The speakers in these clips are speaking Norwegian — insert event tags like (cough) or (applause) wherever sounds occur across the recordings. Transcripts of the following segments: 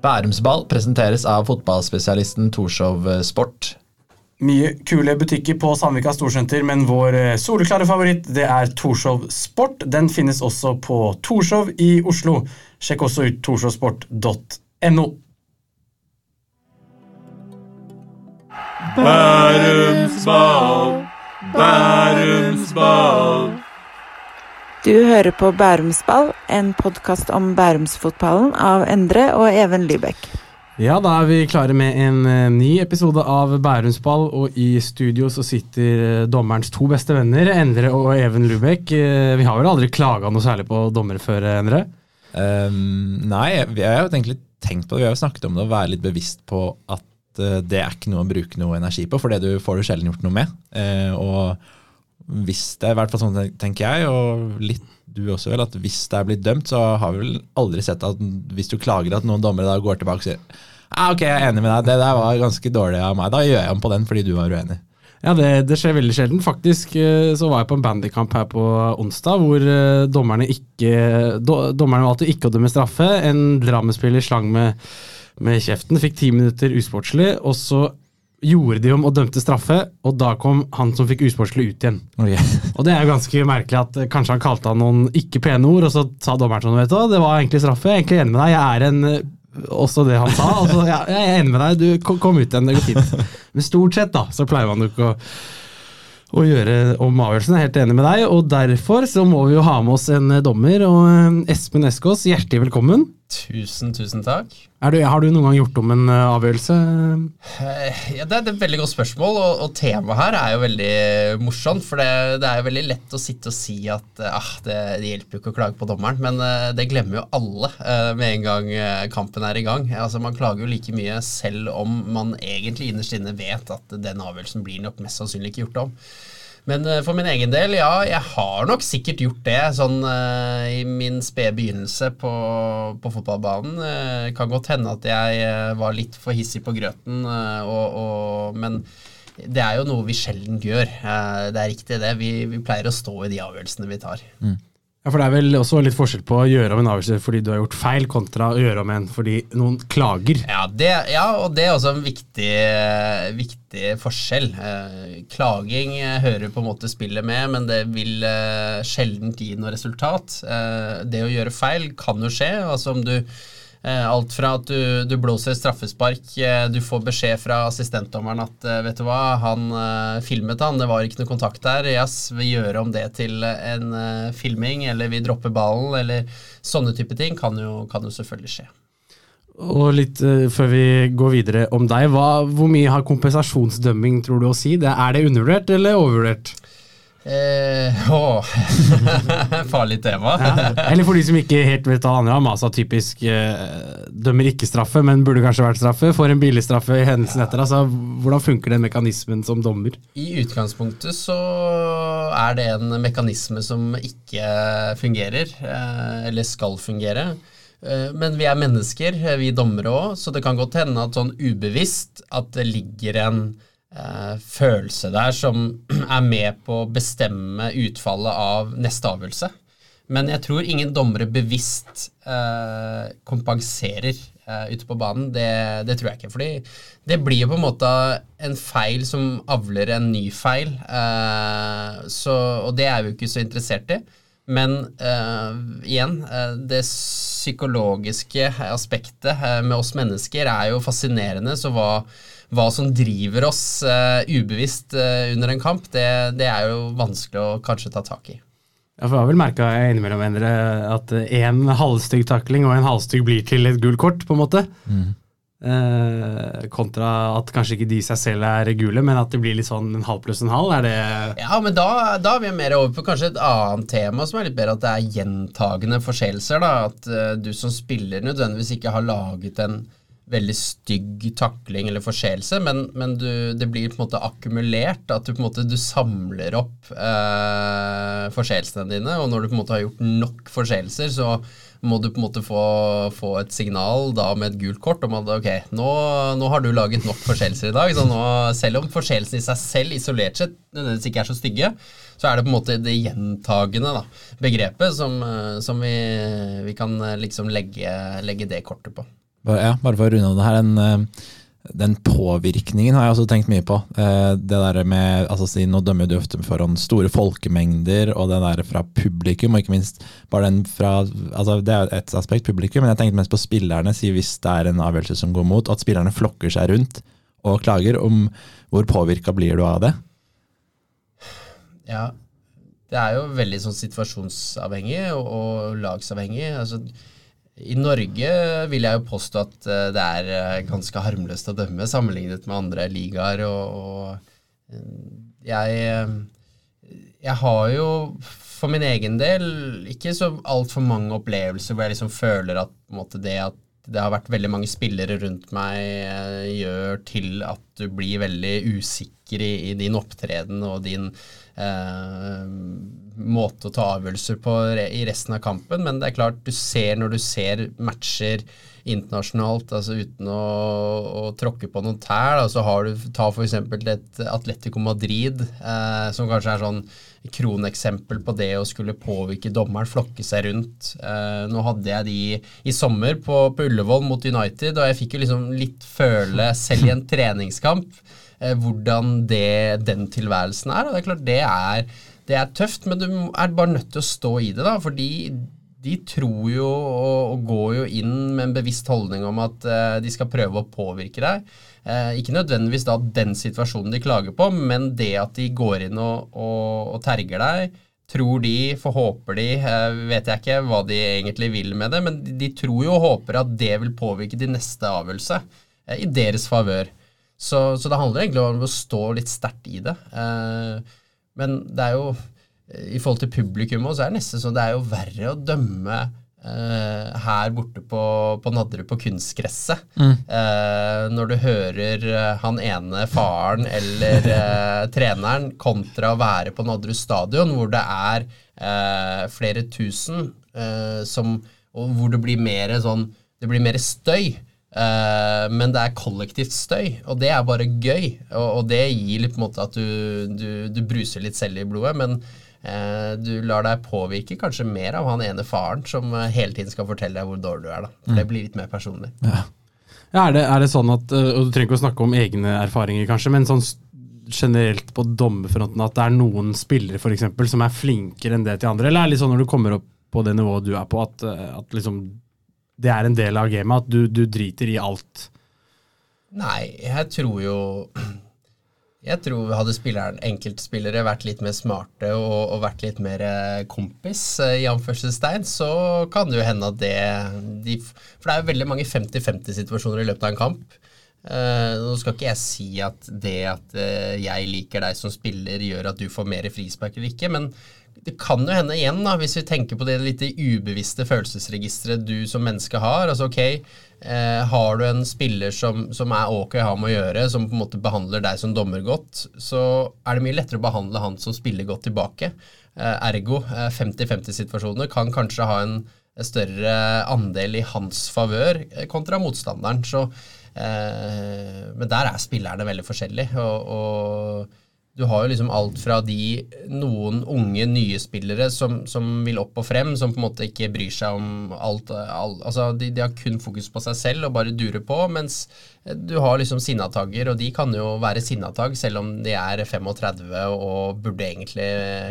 Bærumsball presenteres av fotballspesialisten Torshov Sport. Mye kule butikker på Sandvika Storsenter, men vår eh, soleklare favoritt det er Torshov Sport. Den finnes også på Torshov i Oslo. Sjekk også ut torshovsport.no. Bærumsball, Bærumsball. Du hører på Bærumsball, en podkast om bærumsfotballen av Endre og Even Lybekk. Ja, da er vi klare med en uh, ny episode av Bærumsball, og i studio så sitter uh, dommerens to beste venner, Endre og Even Lubek. Uh, vi har vel aldri klaga noe særlig på dommere før, Endre? Um, nei, vi har jo egentlig tenkt på det. Vi har jo snakket om det å være litt bevisst på at det er ikke noe å bruke noe energi på, for det du får du sjelden gjort noe med. og hvis det er i hvert fall sånn tenker jeg, og litt du også vel, at hvis det er blitt dømt, så har vi vel aldri sett at hvis du klager at noen dommere da går tilbake og sier ah, ok, jeg er enig med deg, det der var ganske dårlig av meg, da gjør jeg om på den fordi du var uenig. Ja, det, det, skjer veldig sjelden. Faktisk så var jeg på en bandykamp her på onsdag hvor dommerne ikke do, Dommerne valgte ikke å dømme straffe. En Drammen-spiller slang med, med kjeften, fikk ti minutter usportslig, og så gjorde de om og dømte straffe, og da kom han som fikk usportslig ut igjen. Okay. (laughs) og det er jo ganske merkelig at kanskje han kalte han noen ikke pene ord, og så sa dommeren sånn, vet du det var egentlig straffe, jeg er egentlig enig med deg, jeg er en også det han sa. Altså, ja, jeg er enig med deg, du kom, kom ut igjen, det går fint. (laughs) Men stort sett da, så pleier man jo ikke å, å gjøre om avgjørelsen. Jeg er helt enig med deg, og derfor så må vi jo ha med oss en dommer. og Espen Eskås, hjertelig velkommen. Tusen, tusen takk. Du, har du noen gang gjort om en avgjørelse? Ja, det er et veldig godt spørsmål, og, og temaet her er jo veldig morsomt. For det, det, er jo veldig lett å sitte og si at ah, det, det hjelper jo ikke å klage på dommeren. Men det glemmer jo alle med en gang kampen er i gang. Altså, Man klager jo like mye selv om man egentlig innerst inne vet at den avgjørelsen blir nok mest sannsynlig ikke gjort om. Men uh, for min egen del, ja, jeg har nok sikkert gjort det sånn uh, i min spede begynnelse på, på fotballbanen. Uh, kan godt hende at jeg var litt for hissig på grøten, og, og, men det er jo noe vi sjelden gjør. det er riktig, det. Vi, vi, pleier å stå i de avgjørelsene vi tar. Mm. Ja, for Det er vel også litt forskjell på å gjøre om en avgjørelse fordi du har gjort feil, kontra å gjøre om en fordi noen klager. Ja, det, ja og det er også en viktig, viktig forskjell. Eh, klaging hører på en måte spillet med, men det vil eh, sjelden gi noe resultat. Eh, det å gjøre feil kan jo skje. altså om du Alt fra at du, du, blåser straffespark, du får beskjed fra assistentdommeren at vet du hva, han filmet han, det var ikke noe kontakt der. Yes, vi gjør om det til en filming, eller vi dropper ballen, eller sånne type ting kan jo, kan jo selvfølgelig skje. Og litt før vi går videre om deg, hva, hvor mye har kompensasjonsdømming tror du å si? Er det undervurdert eller overvurdert? Eh, (laughs) (laughs) Farlig tema. ja. Eller for de som ikke helt vet hva det handler om. Altså typisk eh, dømmer ikke straffe, men burde kanskje vært straffe. Får en billig straffe i hendelsen etter. Altså, hvordan funker den mekanismen som dommer? I utgangspunktet så er det en mekanisme som ikke fungerer, eh, eller skal fungere. Eh, men vi er mennesker, vi dommere òg, så det kan godt hende at sånn ubevisst at det ligger en eh, følelse der som (clears throat) er med på å bestemme utfallet av neste avgjørelse. Men jeg tror ingen dommere bevisst eh, kompenserer eh, ute på banen. Det, det, tror jeg ikke. fordi det blir jo på en måte en feil som avler en ny feil. Eh, så, og det er vi jo ikke så interessert i. Men uh, igjen, uh, det psykologiske aspektet uh, med oss mennesker er jo fascinerende. Så hva, hva som driver oss ubevisst under en kamp, det, det, er jo vanskelig å kanskje ta tak i. Ja, for Jeg har vel merka innimellom at en halvstygg takling og en halvstygg blir til et gult kort, på en måte. Mm. Eh, kontra at kanskje ikke de seg selv er gule, men at det blir litt sånn en halv pluss en halv? Er det Ja, men da, da er vi mer over på kanskje et annet tema som er litt bedre, at det er gjentagende forseelser. At uh, du som spiller nødvendigvis ikke har laget en veldig stygg takling eller forseelse, men, men du, det blir på en måte akkumulert. At du på en måte du samler opp eh, forseelsene dine, og når du på en måte har gjort nok forseelser, så må du på en måte få, få, et signal da med et gult kort om at ok, nå, nå har du laget nok forseelser i dag. så nå, Selv om forseelsene i seg selv isolert sett nødvendigvis ikke er så stygge, så er det på en måte det gjentagende da, begrepet som, som vi, vi, kan liksom legge, legge, det kortet på. Ja, bare for å runde av det her. En, eh, den påvirkningen har jeg også tenkt mye på. Eh, Det der med, altså Nå dømmer du ofte foran store folkemengder, og det der fra publikum, og ikke minst bare den fra altså Det er et aspekt, publikum, men jeg tenkte mest på spillerne. Si hvis det er en avgjørelse som går mot, at spillerne flokker seg rundt og klager. om Hvor påvirka blir du av det? Ja, det er jo veldig sånn situasjonsavhengig og, og lagsavhengig. Altså, I Norge vil jeg jo påstå at eh, det er eh, ganske harmløst å dømme sammenlignet med andre ligaer. Og, og eh, jeg, jeg har jo for min egen del ikke så altfor mange opplevelser hvor jeg liksom føler at måte, det at det har vært veldig mange spillere rundt meg gjør til at du blir veldig usikker i, i din opptreden og din eh, måte å ta avgjørelser på i resten av kampen. Men det er klart, du ser når du ser matcher internasjonalt, altså uten å, å tråkke på noen tær, da, så har du ta f.eks. et Atletico Madrid, eh, som kanskje er sånn kroneksempel på det å skulle påvirke dommeren, flokke seg rundt. Eh, nå hadde jeg de i sommer på, på Ullevål mot United, og jeg fikk jo liksom litt føle, selv i en treningskamp, eh, hvordan det, den tilværelsen er. Og det er klart, det er, det er tøft, men du er bare nødt til å stå i det, da, fordi de tror jo og, går jo inn med en bevisst holdning om at uh, de skal prøve å påvirke deg. Uh, ikke nødvendigvis da den situasjonen de klager på, men det at de går inn og, og, og terger deg. Tror de, forhåper de, uh, vet jeg ikke hva de egentlig vil med det, men de, tror jo og håper at det vil påvirke de neste avgjørelse i deres favør. Så, så, det handler egentlig om å stå litt sterkt i det. Men det er jo i forhold til publikum så er det nesten sånn det er jo verre å dømme eh, her borte på, på Nadderud på kunstgresset. Mm. Eh, når du hører uh, han ene faren eller treneren kontra å være på Nadderud stadion, hvor det er flere tusen, som, og hvor det blir mer sånn Det blir mer støy. Uh, men det er kollektivt støy, og det er bare gøy. Og, og det gir litt på en måte at du, du, du bruser litt selv i blodet. Men uh, du lar deg påvirke kanskje mer av han ene faren som eh, hele tiden skal fortelle deg hvor dårlig du er. da. For Det mm. blir litt mer personlig. Ja. Ja, er, det, er, det, sånn at, og Du trenger ikke å snakke om egne erfaringer, kanskje, men sånn generelt på dommerfronten at det er noen spillere for eksempel, som er flinkere enn det til andre? Eller er det litt sånn når du kommer opp på det nivået du er på, at, at liksom, det er en del av gamet? At du, du driter i alt? Nei, jeg tror jo jeg tror hadde spilleren, enkeltspillere vært litt mer smarte og, og vært litt mer eh, kompis, eh, i anførselstegn, så kan det jo hende at det de, For det er jo veldig mange 50-50-situasjoner i løpet av en kamp. Uh, nå skal ikke jeg si at det at uh, jeg liker deg som spiller, gjør at du får mer frispark eller ikke, men det kan jo hende igjen, da, hvis vi tenker på det litt ubevisste følelsesregisteret du som menneske har. altså ok, eh, Har du en spiller som, som er ok å ha med å gjøre, som på en måte behandler deg som dommer godt, så er det mye lettere å behandle han som spiller godt tilbake. Eh, ergo 50-50-situasjoner eh, kan kanskje ha en større andel i hans favør eh, kontra motstanderen. så eh, Men der er spillerne veldig forskjellige. og, og du har jo liksom alt fra de noen unge, nye spillere som, som, vil opp og frem, som på en måte ikke bryr seg om alt, alt altså de, de, har kun fokus på seg selv og bare durer på, mens du har liksom sinnatagger, og de kan jo være sinnatagg selv om de er 35 og burde egentlig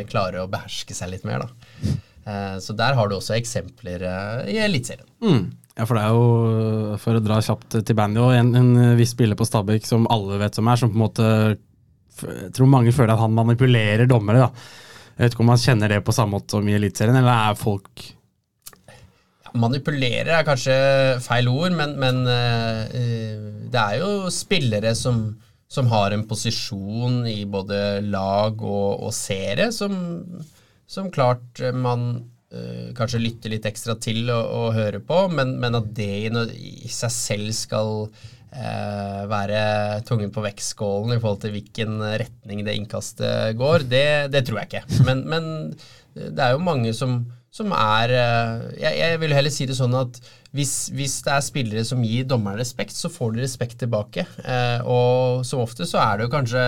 klare å beherske seg litt mer, da. Eh, så der har du også eksempler eh, i Eliteserien. Mm. Ja, for det er jo, for å dra kjapt til bandy, en, en viss spiller på Stabæk som alle vet som er, som på en måte jeg tror mange føler at han manipulerer dommere. da. Jeg vet ikke om han kjenner det på samme måte som i Eliteserien, eller er folk Manipulerer er kanskje feil ord, men, men uh, det er jo spillere som, som, har en posisjon i både lag og, og serie som, som, klart man uh, kanskje lytter litt ekstra til og, og hører på, men, men at det i, i seg selv skal eh, være tungen på vektskålen i forhold til hvilken retning det innkastet går, det, det tror jeg ikke. Men, men, det er jo mange som, som er eh, jeg, jeg, vil heller si det sånn at hvis, hvis, det er spillere som gir dommeren respekt, så får de respekt tilbake. Eh, og som ofte så er det jo kanskje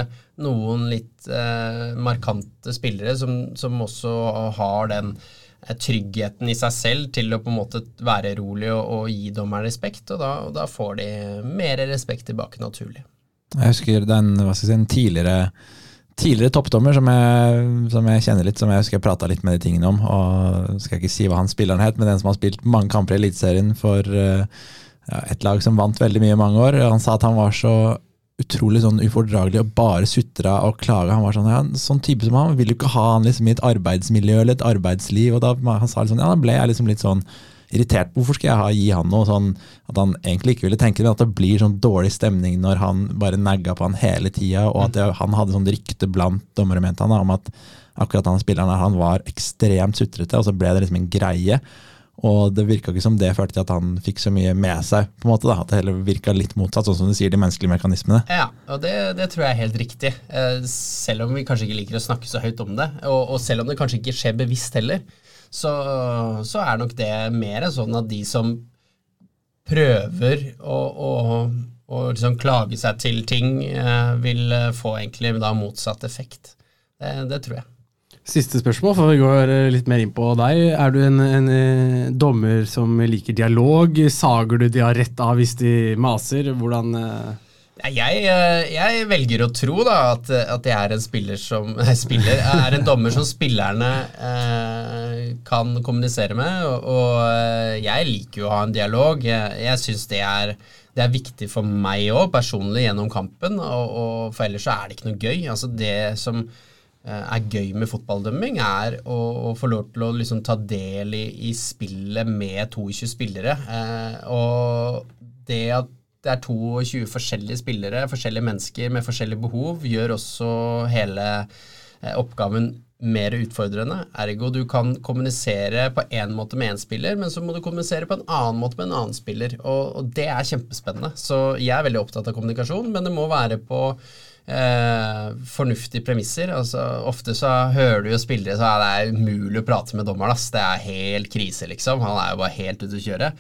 noen litt eh, markante spillere som, som også har den tryggheten i seg selv til å på en måte være rolig og, og gi dommeren respekt, og da, og da får de mer respekt tilbake naturlig. Jeg husker den, si, en tidligere, tidligere toppdommer som jeg, som jeg kjenner litt, som jeg husker jeg prata litt med de tingene om. og Skal ikke si hva han spilleren het, men den som har spilt mange kamper i Eliteserien for eh, ja, et lag som vant veldig mye i mange år. Han sa at han var så utrolig sånn ufordragelig og bare sutra og klaga. Han var sånn, ja, sånn type som han vil jo ikke ha han liksom i et arbeidsmiljø eller et arbeidsliv. og da han sa liksom, ja, da ble jeg liksom litt sånn irritert. Hvorfor skal jeg ha, gi han noe sånn at han egentlig ikke ville tenke det, men at det blir sånn dårlig stemning når han bare nagga på han hele tida, og at jeg, han hadde sånn rykte blant dommere, mente han, om at akkurat han spilleren der, han var ekstremt sutrete, og så ble det liksom en greie. Og det virka ikke som det førte til at han fikk så mye med seg. på en måte da, At det heller virka litt motsatt, sånn som du sier, de menneskelige mekanismene. Ja, og det, det tror jeg er helt riktig. Eh, selv om vi kanskje ikke liker å snakke så høyt om det, og, og selv om det kanskje ikke skjer bevisst heller, så, så er nok det mer sånn at de som prøver å, å, å liksom klage seg til ting, eh, vil få egentlig da motsatt effekt. Det, det tror jeg. Siste spørsmål, for vi går eh, litt mer inn på deg. Er du en, en, eh, dommer som liker dialog? Sager du de har rett av hvis de maser? Hvordan uh... jeg, jeg, velger å tro da at, at, jeg er en spiller som (laughs) spiller, er en dommer som spillerne eh, kan kommunisere med. Og, og, jeg liker jo å ha en dialog. Jeg, jeg syns det det er viktig for meg òg, personlig, gjennom kampen. Og, og, for ellers så er det ikke noe gøy. Altså det som Eh, er gøy med fotballdømming, er å, å, få lov til å liksom ta del i, i spillet med 22 spillere. Eh, og det at det er 22 forskjellige spillere, forskjellige mennesker med forskjellige behov, gjør også hele eh, oppgaven mer utfordrende. Ergo du kan kommunisere på én måte med én spiller, men så må du kommunisere på en annen måte med en annen spiller. Og, og det er kjempespennende. Så jeg er veldig opptatt av kommunikasjon, men det må være på eh, fornuftige premisser. Altså, ofte så hører du jo spillere så er det umulig å prate med dommeren. Ass. Det er helt krise, liksom. Han er jo bare helt ute å kjøre.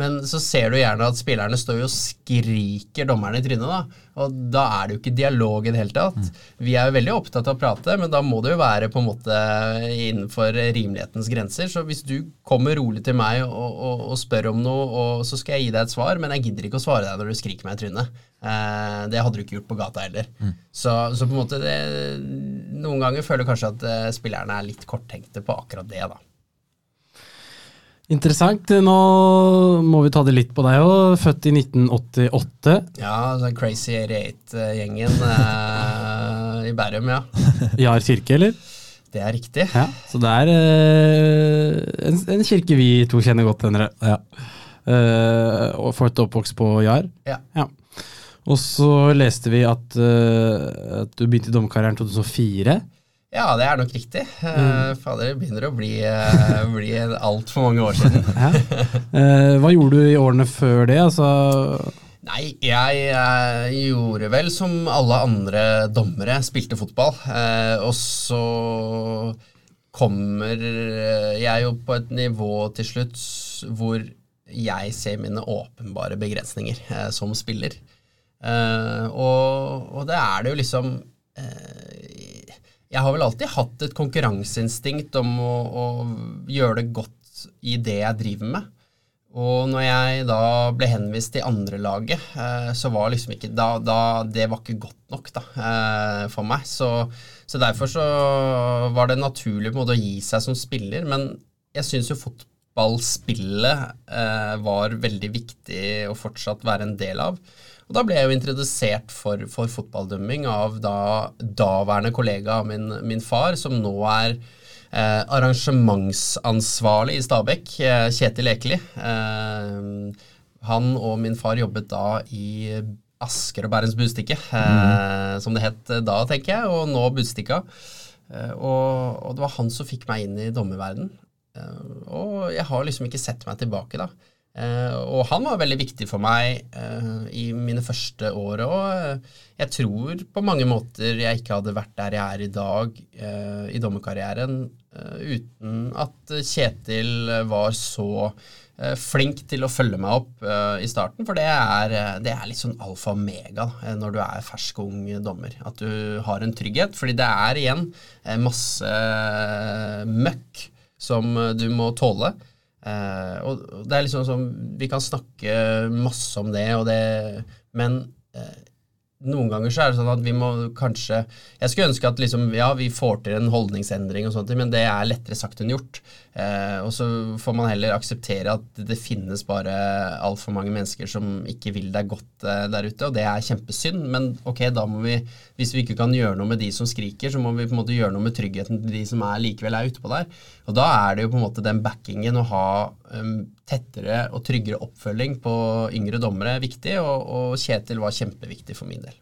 Men så ser du gjerne at spillerne står og skriker dommerne i trynet. da, Og da er det jo ikke dialog i det hele tatt. Mm. Vi er jo veldig opptatt av å prate, men da må det jo være på en måte innenfor rimelighetens grenser. Så hvis du kommer rolig til meg og, og, og spør om noe, og så skal jeg gi deg et svar, men jeg gidder ikke å svare deg når du skriker meg i trynet. Eh, det hadde du ikke gjort på gata heller. Mm. Så, så, på en måte det, Noen ganger føler jeg kanskje at eh, spillerne er litt korttenkte på akkurat det. da. Interessant. Nå må vi ta det litt på deg òg. Født i 1988. Ja, den Crazy 88-gjengen eh, i Bærum, ja. (laughs) Jar kirke, eller? Det er riktig. Ja, Så det er eh, en, en, kirke vi to kjenner godt, Endre. Ja. Eh, og født og oppvokst på Jar. Ja. ja. Og så leste vi at, uh, at du begynte i dommerkarrieren 2004. Ja, det er nok riktig. Mm. fader, det begynner å bli, uh, bli altfor mange år siden. (laughs) uh, hva gjorde du i årene før det? Altså Nei, jeg, jeg gjorde vel som alle andre dommere, spilte fotball. Uh, og så kommer jeg jo på et nivå til slutt hvor jeg ser mine åpenbare begrensninger som spiller. Og, og, det er det jo liksom jeg har vel alltid hatt et konkurranseinstinkt om å, å, gjøre det godt i det jeg driver med. Og når jeg da ble henvist til andrelaget, eh, så var liksom ikke da, da, Det var ikke godt nok da, eh, for meg. Så, så, derfor så var det naturlig på en måte å gi seg som spiller. Men jeg syns jo fotballspillet eh, var veldig viktig å fortsatt være en del av. Og Da ble jeg jo introdusert for, for fotballdømming av da daværende kollega av min, min far, som nå er eh, arrangementsansvarlig i Stabekk, eh, Kjetil Ekeli. Eh, han og min far jobbet da i Asker og Bærums Budstikke, eh, mm. som det het da, tenker jeg, og nå Budstikka. Eh, og, og, det var han som fikk meg inn i dommerverden. Eh, og jeg har liksom ikke sett meg tilbake, da. Uh, og han var veldig viktig for meg uh, i mine første år òg. Jeg tror på mange måter jeg ikke hadde vært der jeg er i dag i dommerkarrieren uten at Kjetil var så flink til å følge meg opp i starten. For det er, det er litt sånn alfa og mega når du er fersk ung dommer. At du har en trygghet. Fordi det er igjen masse møkk som eh, du må tåle. Og og det er liksom sånn Vi kan snakke masse om det, og det men eh, noen ganger så er det sånn at vi må kanskje Jeg skulle ønske at liksom, ja, vi får til en holdningsendring, og sånt, men det er lettere sagt enn gjort. Eh, og så får man heller akseptere at det finnes bare altfor mange mennesker som ikke vil deg godt eh, der ute, og det er kjempesynd. Men ok, da må vi, hvis vi ikke kan gjøre noe med de som skriker, så må vi på en måte gjøre noe med tryggheten til de som er likevel er ute på der. Og da er det jo på en måte den backingen å ha um, tettere og tryggere oppfølging på yngre dommere viktig, og, og Kjetil var kjempeviktig for min del.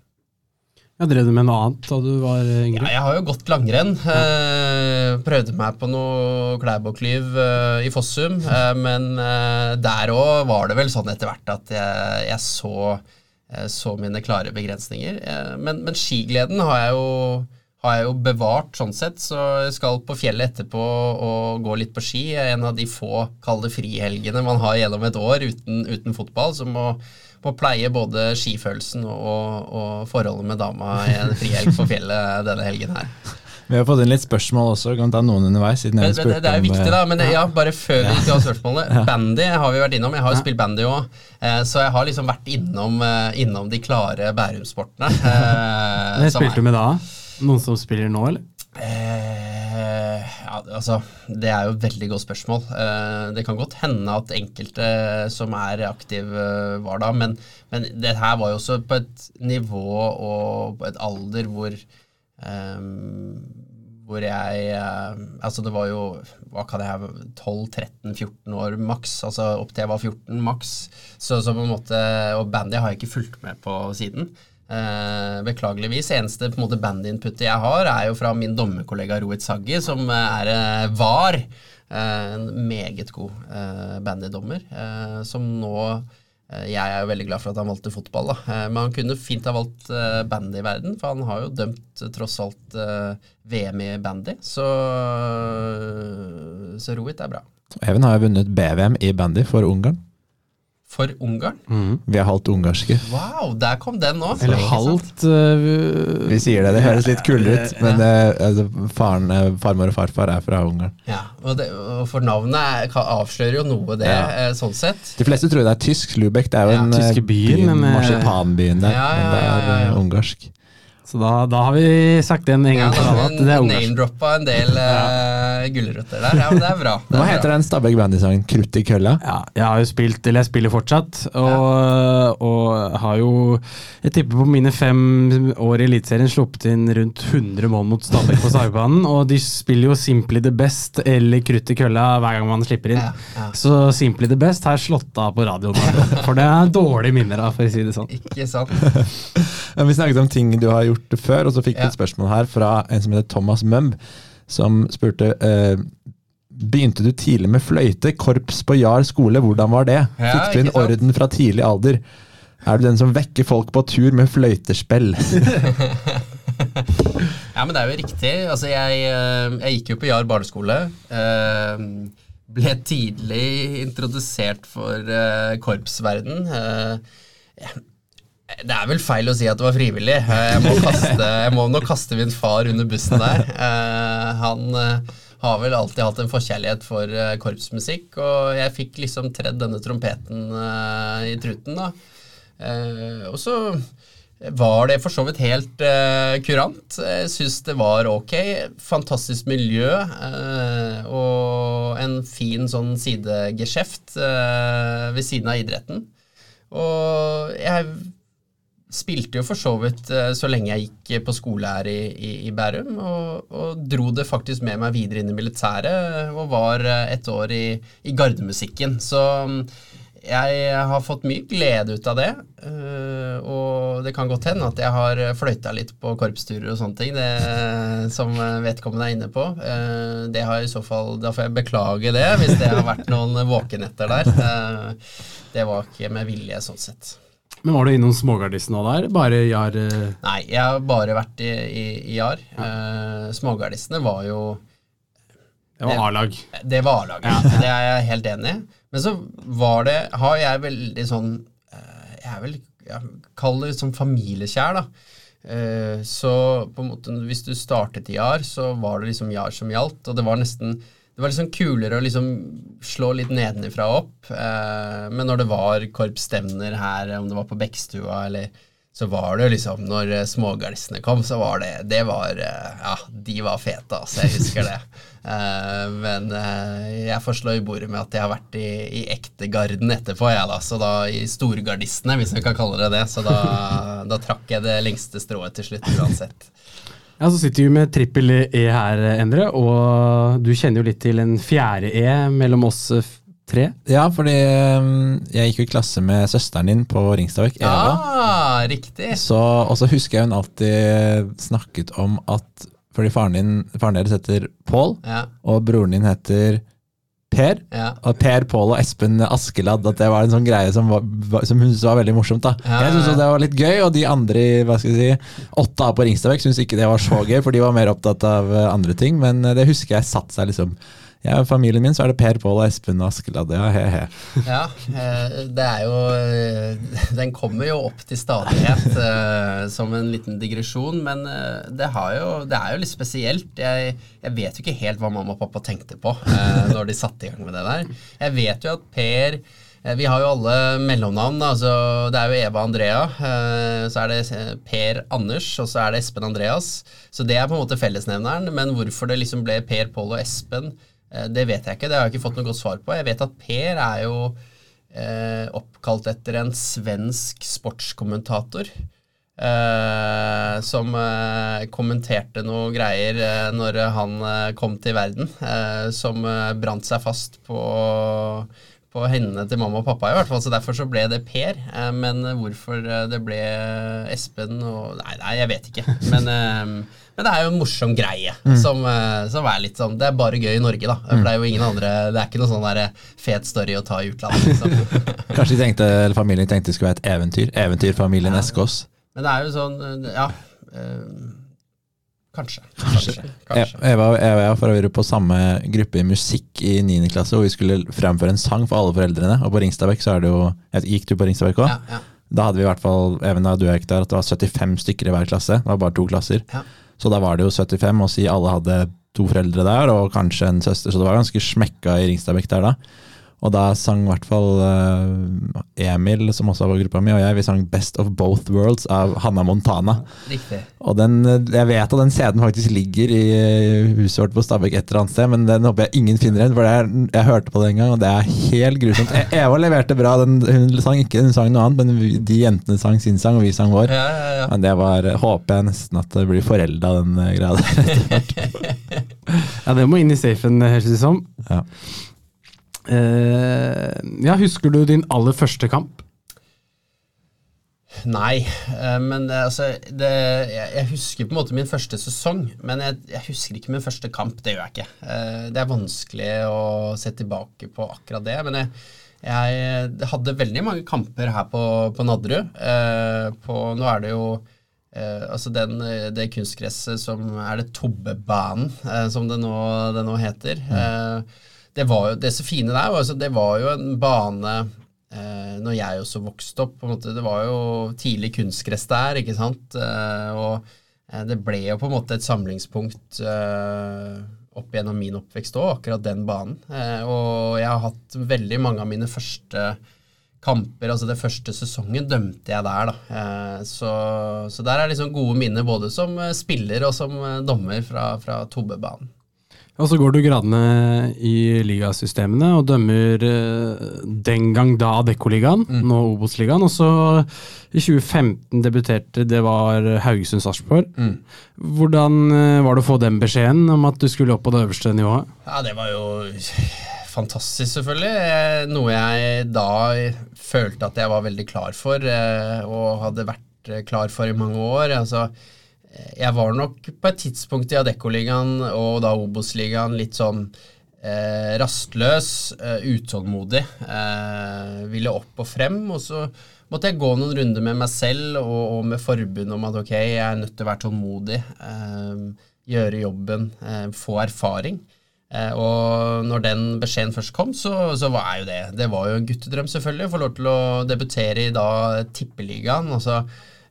Ja, Drev du med noe annet da du var yngre? Ja, jeg har jo gått langrenn. Eh, prøvde meg på noe Klærbuklyv eh, i Fossum. Eh, men eh, der òg var det vel sånn etter hvert at jeg, jeg så, så mine klare begrensninger. Men, men skigleden har jeg, jo, har jeg jo bevart sånn sett, så jeg skal på fjellet etterpå og gå litt på ski. En av de få kalde frihelgene man har gjennom et år uten, uten fotball. så må må pleie både skifølelsen og, og forholdet med dama i en frihelg på fjellet denne helgen her. Vi har fått inn litt spørsmål også. Kan ta noen underveis. siden jeg men spurte det er jo viktig, eh, da. Men ja, bare før vi ha spørsmålet. (laughs) Bandy har vi vært innom. Jeg har jo spilt bandy òg. Så jeg har liksom vært innom, eh, innom de klare Bærum-sportene. (laughs) Hva spilte du med da? Noen som spiller nå, eller? Eh, ja, altså, det er jo et veldig godt spørsmål. Eh, det kan godt hende at enkelte som er aktive, eh, var da, men, men det her var jo også på et nivå og på et alder hvor eh, hvor jeg eh, Altså, det var jo Hva kan jeg 12-13-14 år maks. Altså opp til jeg var 14 maks. Så, så på en måte Og bandy har jeg ikke fulgt med på siden. Eh, beklageligvis. Eneste på en måte bandinputet jeg har, er jo fra min dommerkollega Rohit Saggi, som er eh, var eh, en meget god eh, bandydommer, eh, som nå eh, jeg er jo veldig glad for at han valgte fotball, da. Eh, men han kunne fint ha valgt eh, bandy i verden, for han har jo dømt eh, tross alt eh, VM i bandy. Så, så Rohit er bra. Even har jo vunnet BVM i bandy for Ungarn. For Ungarn? Vi er halvt ungarske. Wow, der kom den nå. Eller halvt uh, Vi sier det, det høres litt kulere ut, men eh, altså, faren, eh, farmor og farfar er fra Ungarn. Ja, og, det, og for navnet er, avslører jo noe, det, Ja. sånn sett. De fleste tror det er tysk. Lubek det er jo Ja, en byen, by- men, eh, marsipanbyen der, Ja, ja, men det er ja, ja, ja. ungarsk. Så da, da har vi sagt det en gang for da alle at det er ungarsk. name-droppa en del uh, gulrøtter der. Ja, men det er bra. Det er heter bra. den Stabæk bandysangen? Krutt i kølla? Ja, jeg har jo spilt, eller jeg spiller fortsatt, og, og har jo Jeg tipper på mine fem år i Eliteserien sluppet inn rundt 100 mål mot Stabæk på Sagbanen, og de spiller jo Simply the Best eller Krutt i kølla hver gang man slipper inn. Ja, ja. Så Simply the Best har jeg slått av på radioen, for det er dårlige minner av, for å si det sånn. Ikke sant? (laughs) Vi snakket om ting du har gjort før, og så fikk vi Ja. et spørsmål her fra en som heter Thomas Mumb, som spurte eh, Begynte du tidlig med fløyte, korps på Jar skole, hvordan var det? Ja, Fikk du inn orden fra tidlig alder? Er du den som vekker folk på tur med fløytespill? (laughs) Ja, men det er jo riktig. Altså, jeg, eh, jeg gikk jo på Jar barneskole. eh, Ble tidlig introdusert for eh, korpsverden. Eh, Det er vel feil å si at det var frivillig. Eh, Jeg må, kaste, (laughs) jeg må nok kaste min far under bussen der. Eh, Han eh, har vel alltid hatt en forkjærlighet for korpsmusikk, og jeg fikk liksom tredd denne trompeten i truten, da. Og så var det for så vidt helt kurant. Jeg syns det var ok. Fantastisk miljø og en fin sånn sidegeskjeft ved siden av idretten. Og jeg spilte jo for så vidt eh, så lenge jeg gikk på skole her i, i, i Bærum, og, og dro det faktisk med meg videre inn i militæret, og var eh, et år i, i gardemusikken. Så mm, jeg har fått mye glede ut av det, eh, og det kan godt hende at jeg har fløyta litt på korpsturer og sånne ting, det, som vedkommende er inne på. Eh, Det har i så fall, Da får jeg beklage det, hvis det har vært noen våkenetter der. Eh, Det var ikke med vilje, sånn sett. Men var du innom smågardisten nå der? Bare Jar eh, Nei, jeg har bare vært i, i, i JAR. Eh, smågardistene var jo Det var A-lag. Det var A-laget. Det er jeg helt enig i. Men så var det Har jeg veldig sånn eh, Jeg er vel jeg kaller det sånn familiekjær, da. Så på en måte hvis du startet i JAR, så var det liksom JAR som gjaldt. Og det var nesten det var liksom kulere å liksom slå litt nedenifra og opp. Eh, men når det var korpsstevner her, om det var på Bekkstua eller så var det liksom Når eh, smågalsene kom, så var det Det var eh, Ja, de var fete, altså. Jeg husker det. (laughs) eh, men uh, jeg får slå i bordet med at jeg har vært i, i ektegarden etterpå, jeg, da. Så da i storgardistene, hvis vi kan kalle det det. Så da, (laughs) da trakk jeg det lengste strået til slutt, uansett. Ja, Så sitter vi med trippel E her, Endre, og du kjenner jo litt til en fjerde E mellom oss tre. Ja, fordi um, jeg gikk jo i klasse med søsteren din på Ringstavik. Eva. Ah, riktig. Så, og så husker jeg hun alltid snakket om at fordi faren, din, faren deres heter Pål, Ja, og broren din heter Per. ja. Og Per, Pål og Espen Askeladd, at det var en sånn greie som, var, som hun syntes var veldig morsomt. da. Ja, Jeg syntes det var litt gøy, og de andre hva skal jeg si, åtte på Ringstadvekk syntes ikke det var så gøy, for de var mer opptatt av andre ting. Men eh, det husker jeg satt seg liksom ja, familien min så er det Per, Pål og Espen Askeladd. Ja, he, he. Ja, eh, det er jo eh, Den kommer jo opp til stadighet eh, som en liten digresjon, men det, jo, det er jo litt spesielt. Jeg, jeg vet jo ikke helt hva mamma og pappa tenkte på når de satte i gang med det der. Jeg vet jo at Per Vi har jo alle mellomnavn. Altså, det er jo Eva Andrea. Så er det Per Anders, og så er det Espen Andreas. Så det er på en måte fellesnevneren. Men hvorfor det liksom ble Per, Pål og Espen, det vet jeg ikke. Det har jeg ikke fått noe godt svar på. Jeg vet at Per er jo eh, oppkalt etter en svensk sportskommentator. Eh, som eh, kommenterte noe greier eh, når han eh, kom til verden, eh, som eh, brant seg fast på, på hendene til mamma og pappa, i hvert fall. Så derfor så ble det Per. Eh, men hvorfor eh, det ble Espen og Nei, nei jeg vet ikke. Men, eh, men det er jo en morsom greie som, eh, som er litt sånn Det er bare gøy i Norge, da. For det er jo ingen andre Det er ikke noe sånn der fet story å ta i utlandet. Liksom. (laughs) Kanskje de tenkte, eller familien tenkte det skulle være et eventyr. Eventyrfamilien Eskås. Men det er jo sånn eh, Ja. Øh, kanskje. Kanskje. Kanskje. Eva og jeg var for øvrig på samme gruppe i musikk i 9. klasse, hvor vi skulle fremføre en sang for alle foreldrene. Og på Ringstadbekk så er det jo Gikk du på Ringstadbekk òg? Ja, ja. Da hadde vi i hvert fall Even da du gikk der, at det var 75 stykker i hver klasse. Det var bare to klasser. Ja. Så da var det jo 75, og si alle hadde to foreldre der, og kanskje en søster, så det var ganske smekka i Ringstadbekk der da. Og da sang i hvert fall eh, Emil, som også var gruppa mi, og jeg, vi sang Best of Both Worlds av Hanna Montana. Riktig. Og den, jeg vet at den CD-en faktisk ligger i eh, huset vårt på Stabekk et eller annet sted, men den håper jeg ingen finner igjen, for det er, jeg hørte på det en gang, og det er helt grusomt. E- Eva leverte bra, den, hun sang ikke hun sang noe annet, men vi- de jentene sang sin sang, og vi sang vår. Ja, ja, ja. Men det var, håper jeg nesten at det blir forelda, den eh, greia der. (laughs) Ja, det må inn i safen, høres det ut som. Ja. Eh, ja, husker du din aller første kamp? Nei, eh, men det, altså det, jeg, jeg husker på en måte min første sesong, men jeg, jeg husker ikke min første kamp. Det gjør jeg ikke. Eh, Det er vanskelig å se tilbake på akkurat det. Men jeg, jeg hadde veldig mange kamper her på, på Nadderud. Eh, på, nå er det jo eh, altså den, det kunstgresset som er det Tobbebanen, eh, som det nå, det nå heter. Eh, det var jo det så fine der, var altså, det var jo en bane eh, når jeg også vokste opp. måte, Det var jo tidlig kunstgress der, ikke sant. Eh, og eh, det ble jo på en måte et samlingspunkt eh, opp gjennom min oppvekst òg, akkurat den banen. Eh, og jeg har hatt veldig mange av mine første kamper, altså det første sesongen, dømte jeg der, da. Så, så der er liksom gode minner både som spiller og som dommer fra, fra Tobbebanen. Og så går du gradene i ligasystemene og dømmer eh, den gang da Adeccoligaen, nå Obos-ligaen. Og så i 2015 debuterte, det var Haugesund-Sarpsborg. Hvordan eh, var det å få den beskjeden om at du skulle opp på det øverste nivået? Ja, det var jo fantastisk, selvfølgelig. Eh, Noe jeg da følte at jeg var veldig klar for, og hadde vært klar for i mange år. Altså, jeg var nok på et tidspunkt i Adeccoligaen og da Obos-ligaen litt sånn eh, rastløs, eh, utålmodig. Eh, ville opp og frem, og så måtte jeg gå noen runder med meg selv og, og med forbundet om at ok, jeg er nødt til å være tålmodig, eh, gjøre jobben, eh, få erfaring. Eh, og når den beskjeden først kom, så, så var jo det Det var jo en guttedrøm, selvfølgelig, å få lov til å debutere i da Tippeligaen. Altså,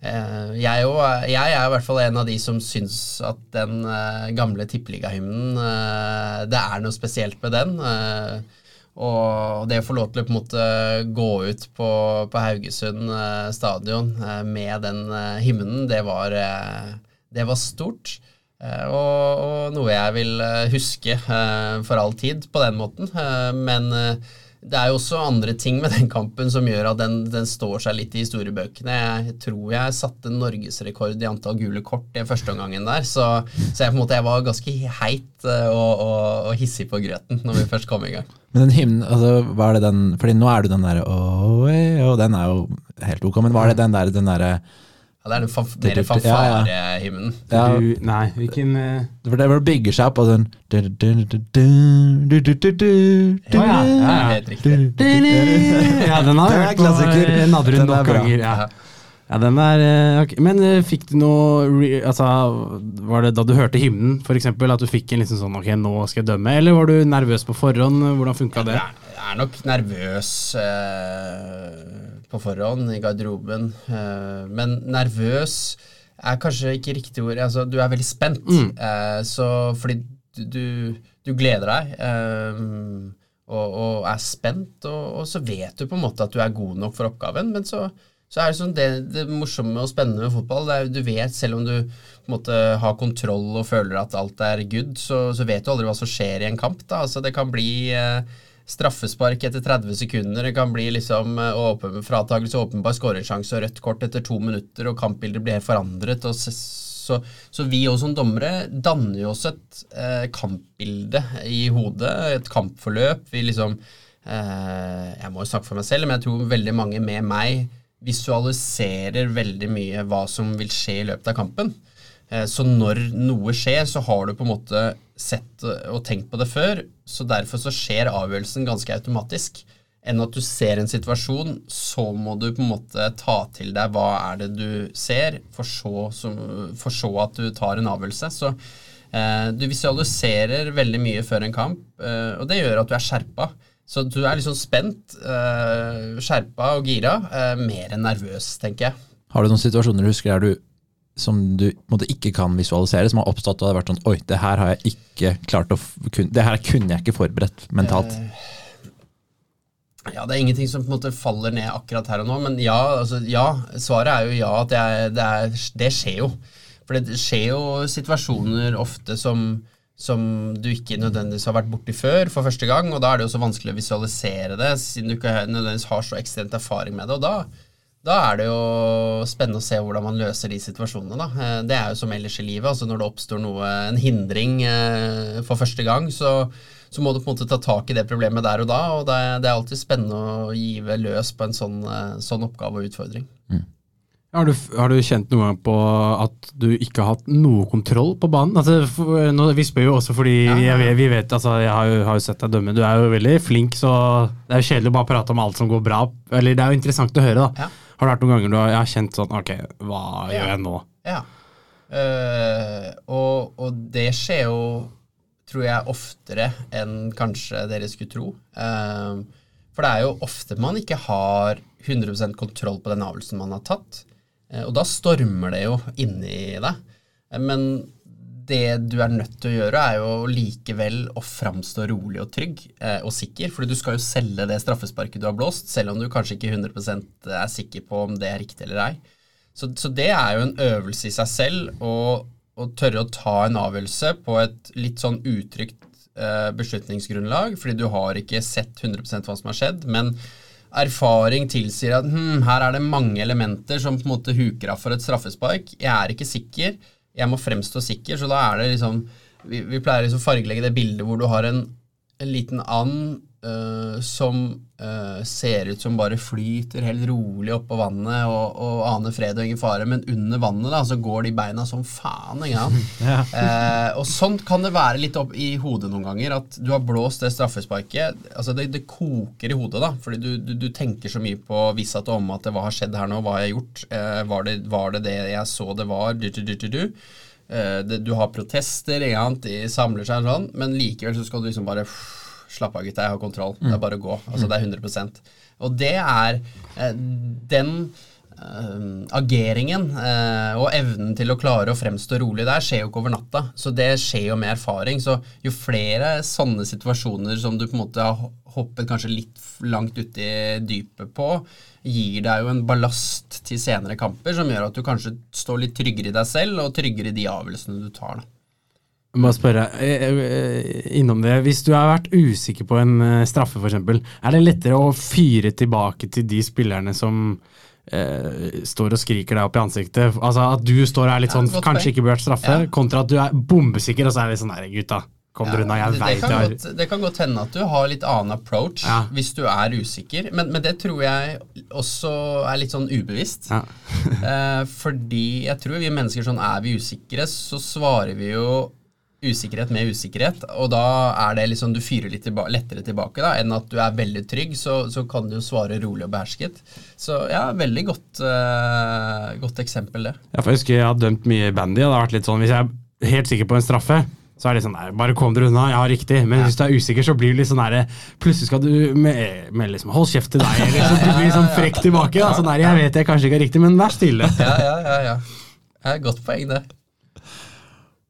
jeg, og, jeg er i hvert fall en av de som syns at den eh, gamle tippeligahymnen eh, Det er noe spesielt med den. Eh, og det å få lov til å på en måte gå ut på, på Haugesund eh, stadion eh, med den eh, hymnen, det var, eh, det var stort. Eh, og, og noe jeg vil eh, huske eh, for all tid på den måten. Eh, men eh, det er jo også andre ting med den kampen som gjør at den, den står seg litt i historiebøkene. Jeg tror jeg satte norgesrekord i antall gule kort i første omgangen der, så, så jeg, måte, jeg var ganske heit eh, og, og, og hissig på grøten når vi først kom i gang. Men den hymnen, altså, hva er det den Fordi nå er du den derre Og den er jo helt ok, men hva er det den der, derre ja, det er den fanf mer fanfarehymnen. Ja, ja. ja. Nei, hvilken uh... Det er hvor det bygger seg opp, og sånn ja, ja, er Helt riktig. (laughs) Ja, den har jeg hørt på eh, Nadderud nok ganger. Ja. Ja, den er eh, okay. Men fikk du noe altså, Var det da du hørte hymnen, f.eks., at du fikk en liksom sånn Ok, nå skal jeg dømme. Eller var du nervøs på forhånd? Hvordan funka det? Jeg er nok nervøs. Øh på forhånd i garderoben, eh, men nervøs er kanskje ikke riktig ord. Altså, du er veldig spent, Mm. eh, så fordi du, du, gleder deg. Eh, og, og er spent, og, og så vet du på en måte at du er god nok for oppgaven, men så, så er det sånn det, det morsomme og spennende med fotball. Det er, du vet, selv om du på en måte har kontroll og føler at alt er good, så, så vet du aldri hva som skjer i en kamp. Da. Altså, det kan bli eh, straffespark etter 30 sekunder, det kan bli liksom eh, åpen, fratakelse, åpenbar skåringssjanse og rødt kort etter to minutter, og kampbildet blir helt forandret. så, så, vi også som dommere danner jo oss et eh, kampbilde i hodet, et kampforløp. Vi liksom eh, Jeg må jo snakke for meg selv, men jeg tror veldig mange med meg visualiserer veldig mye hva som vil skje i løpet av kampen. Eh, Så når noe skjer, så har du på en måte sett og tenkt på det før, så derfor så skjer avgjørelsen ganske automatisk. Enn at du ser en situasjon, så må du på en måte ta til deg hva er det du ser, for så, som- for så at du tar en avgjørelse. Så eh, du visualiserer veldig mye før en kamp, eh, og det gjør at du er skjerpa. Så du er liksom spent, eh, skjerpa og gira. Eh, mer enn nervøs, tenker jeg. Har du noen situasjoner du husker der du som du måte ikke kan visualisere, som har oppstått og det har vært sånn Oi, det her har jeg ikke klart å Det her kunne jeg ikke forberedt mentalt. Ja, det er ingenting som på en måte faller ned akkurat her og nå, men ja, altså, ja svaret er jo ja. At det, det, er, det skjer jo. For det skjer jo situasjoner ofte som, som du ikke nødvendigvis har vært borti før for første gang, og da er det jo så vanskelig å visualisere det, siden du ikke nødvendigvis har så ekstremt erfaring med det. og da da er det jo spennende å se hvordan man løser de situasjonene. Da. Eh, Det er jo som ellers i livet. altså Når det oppstår noe, en hindring eh, for første gang, så, så må du på en måte ta tak i det problemet der og da. og Det, er- det er alltid spennende å give løs på en sånn, eh, sånn oppgave og utfordring. Har du, har du kjent noen gang på at du ikke har hatt noe kontroll på banen? Altså, for, nå, vi spør jo også fordi Ja, ja, ja. Jeg, vi vet, altså, jeg har jo, har jo sett deg dømme. Du er jo veldig flink, så det er jo kjedelig å bare prate om alt som går bra. Eller det er jo interessant å høre, da. Ja. Har det vært noen ganger du har, kjent sånn Ok, hva Ja. gjør jeg nå? Ja. Uh, og, og det skjer jo, tror jeg, oftere enn kanskje dere skulle tro. Uh, for det er jo ofte man ikke har 100% kontroll på den avgjørelsen man har tatt. Uh, og da stormer det jo inni deg. Men det du er nødt til å gjøre, er jo likevel å framstå rolig og trygg eh, og sikker. for du skal jo selge det straffesparket du har blåst, selv om du kanskje ikke 100% er sikker på om det er riktig eller ei. Så, så det er jo en øvelse i seg selv å, å tørre å ta en avgjørelse på et litt sånn utrygt eh, beslutningsgrunnlag, fordi du har ikke sett 100% hva som har skjedd, men erfaring tilsier at hm, her er det mange elementer som på en måte huker av for et straffespark. Jeg er ikke sikker, jeg må fremstå sikker, så da er det liksom Vi, vi pleier liksom fargelegge det bildet hvor du har en, en liten and eh, som uh, ser ut som bare flyter helt rolig oppå vannet og, og aner fred og ingen fare, men under vannet da, så går de beina som faen. Ikke? (laughs) Ja. Eh, og sånt kan det være litt opp i hodet noen ganger, at du har blåst det straffesparket. altså Det, det koker i hodet, da, fordi du, du, du tenker så mye på visshet om at hva har skjedd her nå, hva har jeg gjort, var, det, var det det jeg så det var, du, du, du, du, du. Det, du har protester, de samler seg sånn, men likevel så skal du liksom bare Slapp av, gutta, jeg har kontroll. Det er bare å gå. Altså, det er 100% Og det er eh, Den eh, ageringen eh, og evnen til å klare å fremstå rolig der skjer jo ikke over natta. Så det skjer jo med erfaring. Så jo flere sånne situasjoner som du på en måte har hoppet kanskje litt langt uti dypet på, gir deg jo en ballast til senere kamper som gjør at du kanskje står litt tryggere i deg selv og tryggere i de avgjørelsene du tar. da. Jeg må spørre eh, eh, innom det. Hvis du har vært usikker på en eh, straffe, f.eks., er det lettere å fyre tilbake til de spillerne som eh, står og skriker deg opp i ansiktet? Altså At du står her litt sånn ja, kanskje ikke burde vært straffe, Ja. kontra at du er bombesikker, og så er det sånn Nei, gutta, kom Ja, det, det, kan godt, det kan godt hende at du har litt annen approach Ja. hvis du er usikker, men, men det tror jeg også er litt sånn ubevisst. Ja. (laughs) eh, fordi jeg tror vi mennesker sånn er vi usikre, så svarer vi jo usikkerhet med usikkerhet, og da er det liksom du fyrer litt tilba lettere tilbake da, enn at du er veldig trygg, så, så kan du jo svare rolig og behersket. Så ja, veldig godt, uh, godt eksempel det. Ja, for jeg husker jeg har dømt mye bandy, og det har vært litt sånn Hvis jeg er helt sikker på en straffe, så er det sånn Nei, bare kom dere unna, jeg har riktig. Men hvis du er usikker, så blir det litt sånn der Plutselig skal du med, med liksom Hold kjeft til deg, eller så blir du litt sånn frekk tilbake. Da. Sånn der, jeg vet jeg kanskje ikke er riktig, men vær stille. Ja, ja, ja. ja. ja godt poeng, det.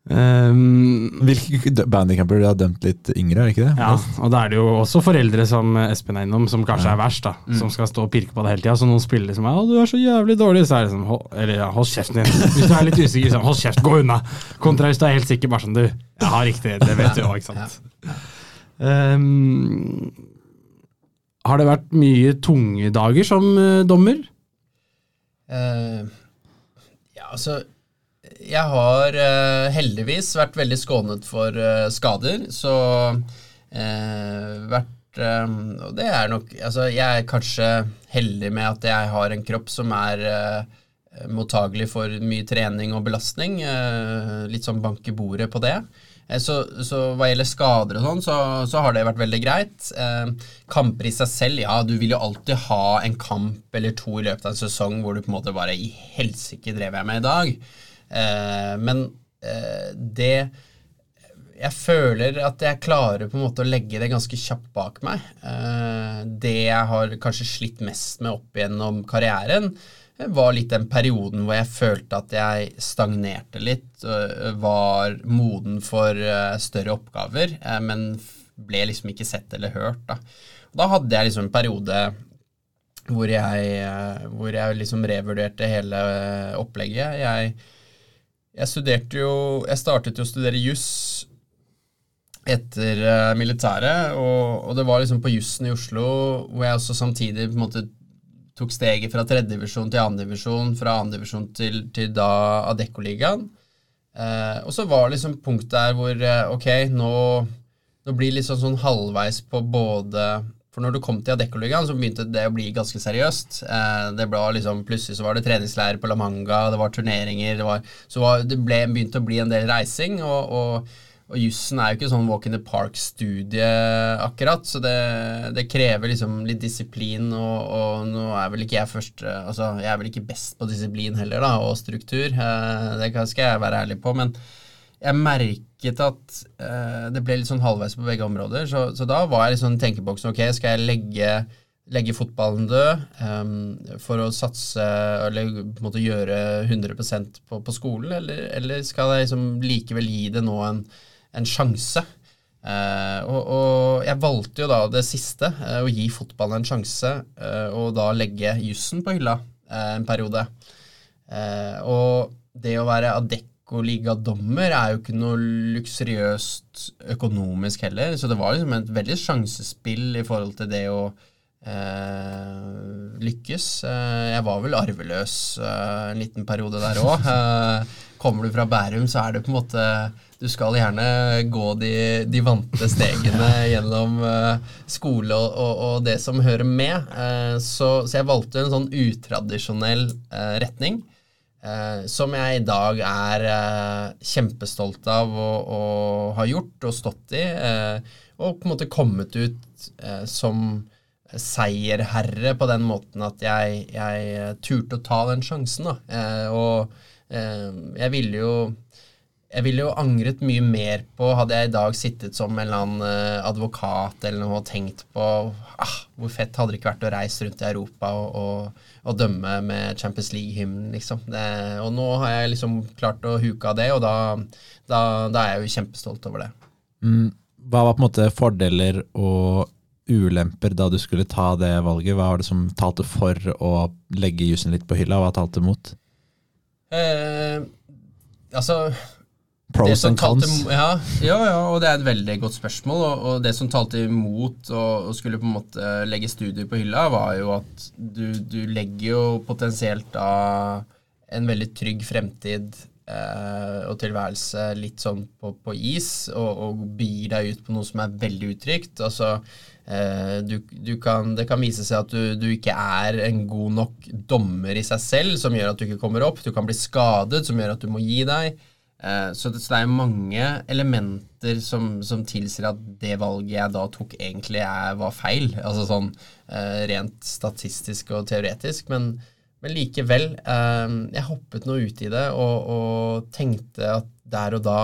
Um, Hvilke bandycamper har dømt litt yngre, er det ikke det? ja, og da er det jo også foreldre som Espen er innom, som kanskje er verst, da. Som skal stå og pirke på det hele tida. Så noen spiller som er 'Å, du er så jævlig dårlig', så er det sånn hold, Eller ja, hold kjeften din. Hvis du er litt usikker, sånn, hold kjeft, gå unna. Kontra hvis du er helt sikker, bare sånn du Jeg har riktig, det vet du òg, ikke sant. Um, har det vært mye tunge dager som eh, dommer? Uh, ja, altså Jeg har uh, heldigvis vært veldig skånet for uh, skader, så uh, vært Og det er nok Altså, jeg er kanskje heldig med at jeg har en kropp som er mottagelig for mye trening og belastning. litt sånn bank i bordet på det. Så, så hva gjelder skader og sånn, så, så har det vært veldig greit. Eh, kamper i seg selv, ja, du vil jo alltid ha en kamp eller to i løpet av en sesong hvor du på en måte bare I helsike drev jeg med i dag? Eh, men eh, det jeg føler at jeg klarer på en måte å legge det ganske kjapt bak meg. Eh, det jeg har kanskje slitt mest med opp gjennom karrieren, var litt den perioden hvor jeg følte at jeg stagnerte litt, var moden for større oppgaver, men ble liksom ikke sett eller hørt. Da, da hadde jeg liksom en periode hvor jeg, hvor jeg liksom revurderte hele opplegget. Jeg, jeg studerte jo Jeg startet jo å studere juss etter eh, militæret, og, og det var liksom på jussen i Oslo hvor jeg også samtidig på en måte tok steget fra tredjedivisjon til andredivisjon, fra andredivisjon til, til da Adeccoligaen. Eh, og så var liksom punkt der hvor eh, ok, nå, nå blir liksom sånn halvveis på både For når du kom til Adeccoligaen, så begynte det å bli ganske seriøst. Eh, det ble liksom, Plutselig så var det treningsleir på La Manga, det var turneringer, det, var, så var, det ble, begynte å bli en del reising. og, og og jussen er jo ikke sånn walk in the park-studie akkurat, så det, det krever liksom litt disiplin, og, og nå er vel ikke jeg først eh, Altså, jeg er vel ikke best på disiplin heller, da, og struktur. Eh, Det skal jeg være ærlig på, men jeg merket at uh, det ble litt sånn halvveis på begge områder, så, så da var jeg litt sånn tenkeboksen Ok, skal jeg legge legge fotballen død um, for å satse eller på en måte gjøre 100% på, på skolen, eller, eller skal jeg liksom likevel gi det nå en, en sjanse? Uh, og, og jeg valgte jo da det siste, uh, å gi fotballen en sjanse, og da legge jussen på hylla en periode. Og det å være Adecco-ligadommer er jo ikke noe luksuriøst økonomisk heller, så det var liksom et veldig sjansespill i forhold til det å eh, lykkes. Eh, jeg var vel arveløs eh, en liten periode der òg. (laughs) Eh, kommer du fra Bærum, så er det på en måte Du skal gjerne gå de, de vante stegene (laughs) gjennom eh, skole og, og, og det som hører med. Eh, så, så jeg valgte en sånn utradisjonell retning. Eh, som jeg i dag er eh, kjempestolt av å, å ha gjort og stått i. Eh, og på en måte kommet ut eh, som seierherre på den måten at jeg, jeg turte å ta den sjansen. Da. Eh, og eh, jeg ville jo jeg ville jo angret mye mer på Hadde jeg i dag sittet som en eller annen eh, advokat eller noe og tenkt på ah, hvor fett hadde det ikke vært å reise rundt i Europa og, og, og dømme med Champions League-hymnen, liksom. Det, og nå har jeg liksom klart å huke av det, og da, da, da er jeg jo kjempestolt over det. Mm, hva var på en måte fordeler og ulemper da du skulle ta det valget? Hva var det som talte for å legge jussen litt på hylla, hva talte mot? Eh, altså Pros and cons. Ja, ja, ja, og det er et veldig godt spørsmål. Og, og det som talte imot å, skulle på en måte legge studier på hylla, var jo at du, du legger jo potensielt da en veldig trygg fremtid eh, og tilværelse litt sånn på, på is, og, og begir deg ut på noe som er veldig utrygt. Altså, eh, du, du kan, det kan vise seg at du, du, ikke er en god nok dommer i seg selv, som gjør at du ikke kommer opp. Du kan bli skadet, som gjør at du må gi deg. Eh, så det, er mange elementer som, som, tilsier at det valget jeg da tok, egentlig er, var feil. Altså sånn eh, rent statistisk og teoretisk. Men, men likevel. Eh, jeg hoppet nå ut i det og, og, tenkte at der og da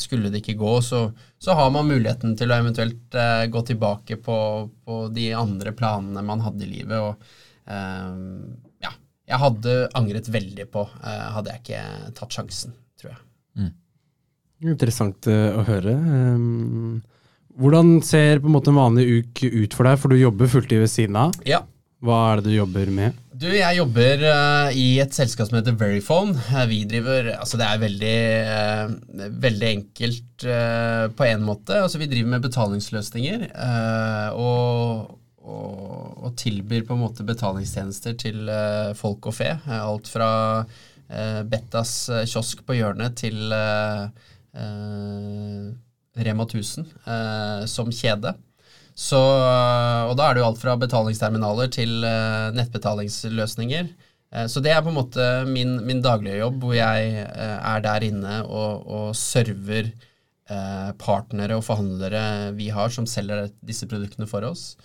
skulle det ikke gå, så, så, har man muligheten til å eventuelt gå tilbake på, på, de andre planene man hadde i livet. og ja, jeg hadde angret veldig på hadde jeg ikke tatt sjansen. Mm. Interessant uh, å høre. Um, hvordan ser på en måte en vanlig uke ut for deg, for du jobber fulltid ved siden av? Ja. Hva er det du jobber med? Du, Jeg jobber uh, i et selskap som heter Verifone. Uh, vi driver altså Det er veldig, uh, veldig enkelt på en måte. Altså Vi driver med betalingsløsninger og, og, og, tilbyr på en måte betalingstjenester til folk og fe. alt fra Eh, Bettas eh, kiosk på hjørnet til eh, Rema 1000 som kjede. Så, og da er det jo alt fra betalingsterminaler til nettbetalingsløsninger. Så det er på en måte min, min daglige jobb, hvor jeg er der inne og, og server partnere og forhandlere vi har som selger disse produktene for oss.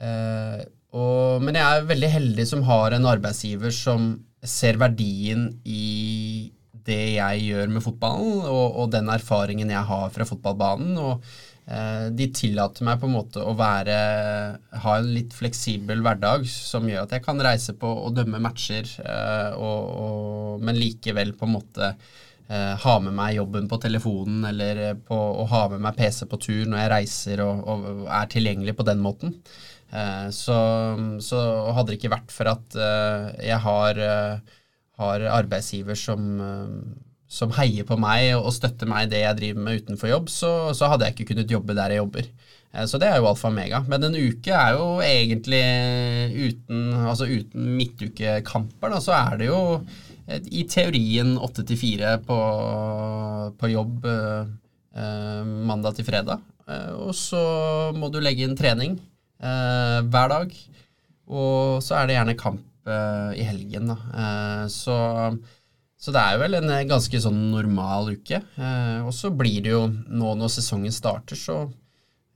Og, men jeg er veldig heldig som har en arbeidsgiver som ser verdien i det jeg gjør med fotballen, og, og den erfaringen jeg har fra fotballbanen. og eh, de tillater meg på en måte å være, ha en litt fleksibel hverdag som gjør at jeg kan reise på og dømme matcher, eh, og, og, men likevel på en måte eh, ha med meg jobben på telefonen eller på, og ha med meg PC på tur når jeg reiser og, og er tilgjengelig på den måten. Eh, så, så, hadde det ikke vært for at eh, jeg har, eh, har arbeidsgiver som, som, heier på meg og støtter meg i det jeg driver med utenfor jobb, så, så, hadde jeg ikke kunnet jobbe der jeg jobber. Så det er jo alfa og mega. Men en uke er jo egentlig uten, altså uten midtukekamper, da, så er det jo i teorien åtte til fire på, jobb eh, mandag til fredag. Og så må du legge inn trening eh, hver dag. Og så er det gjerne kamp eh, i helgen, da. Eh, så, så, det er vel en eh, ganske sånn normal uke. Eh, og så blir det jo nå når sesongen starter, så,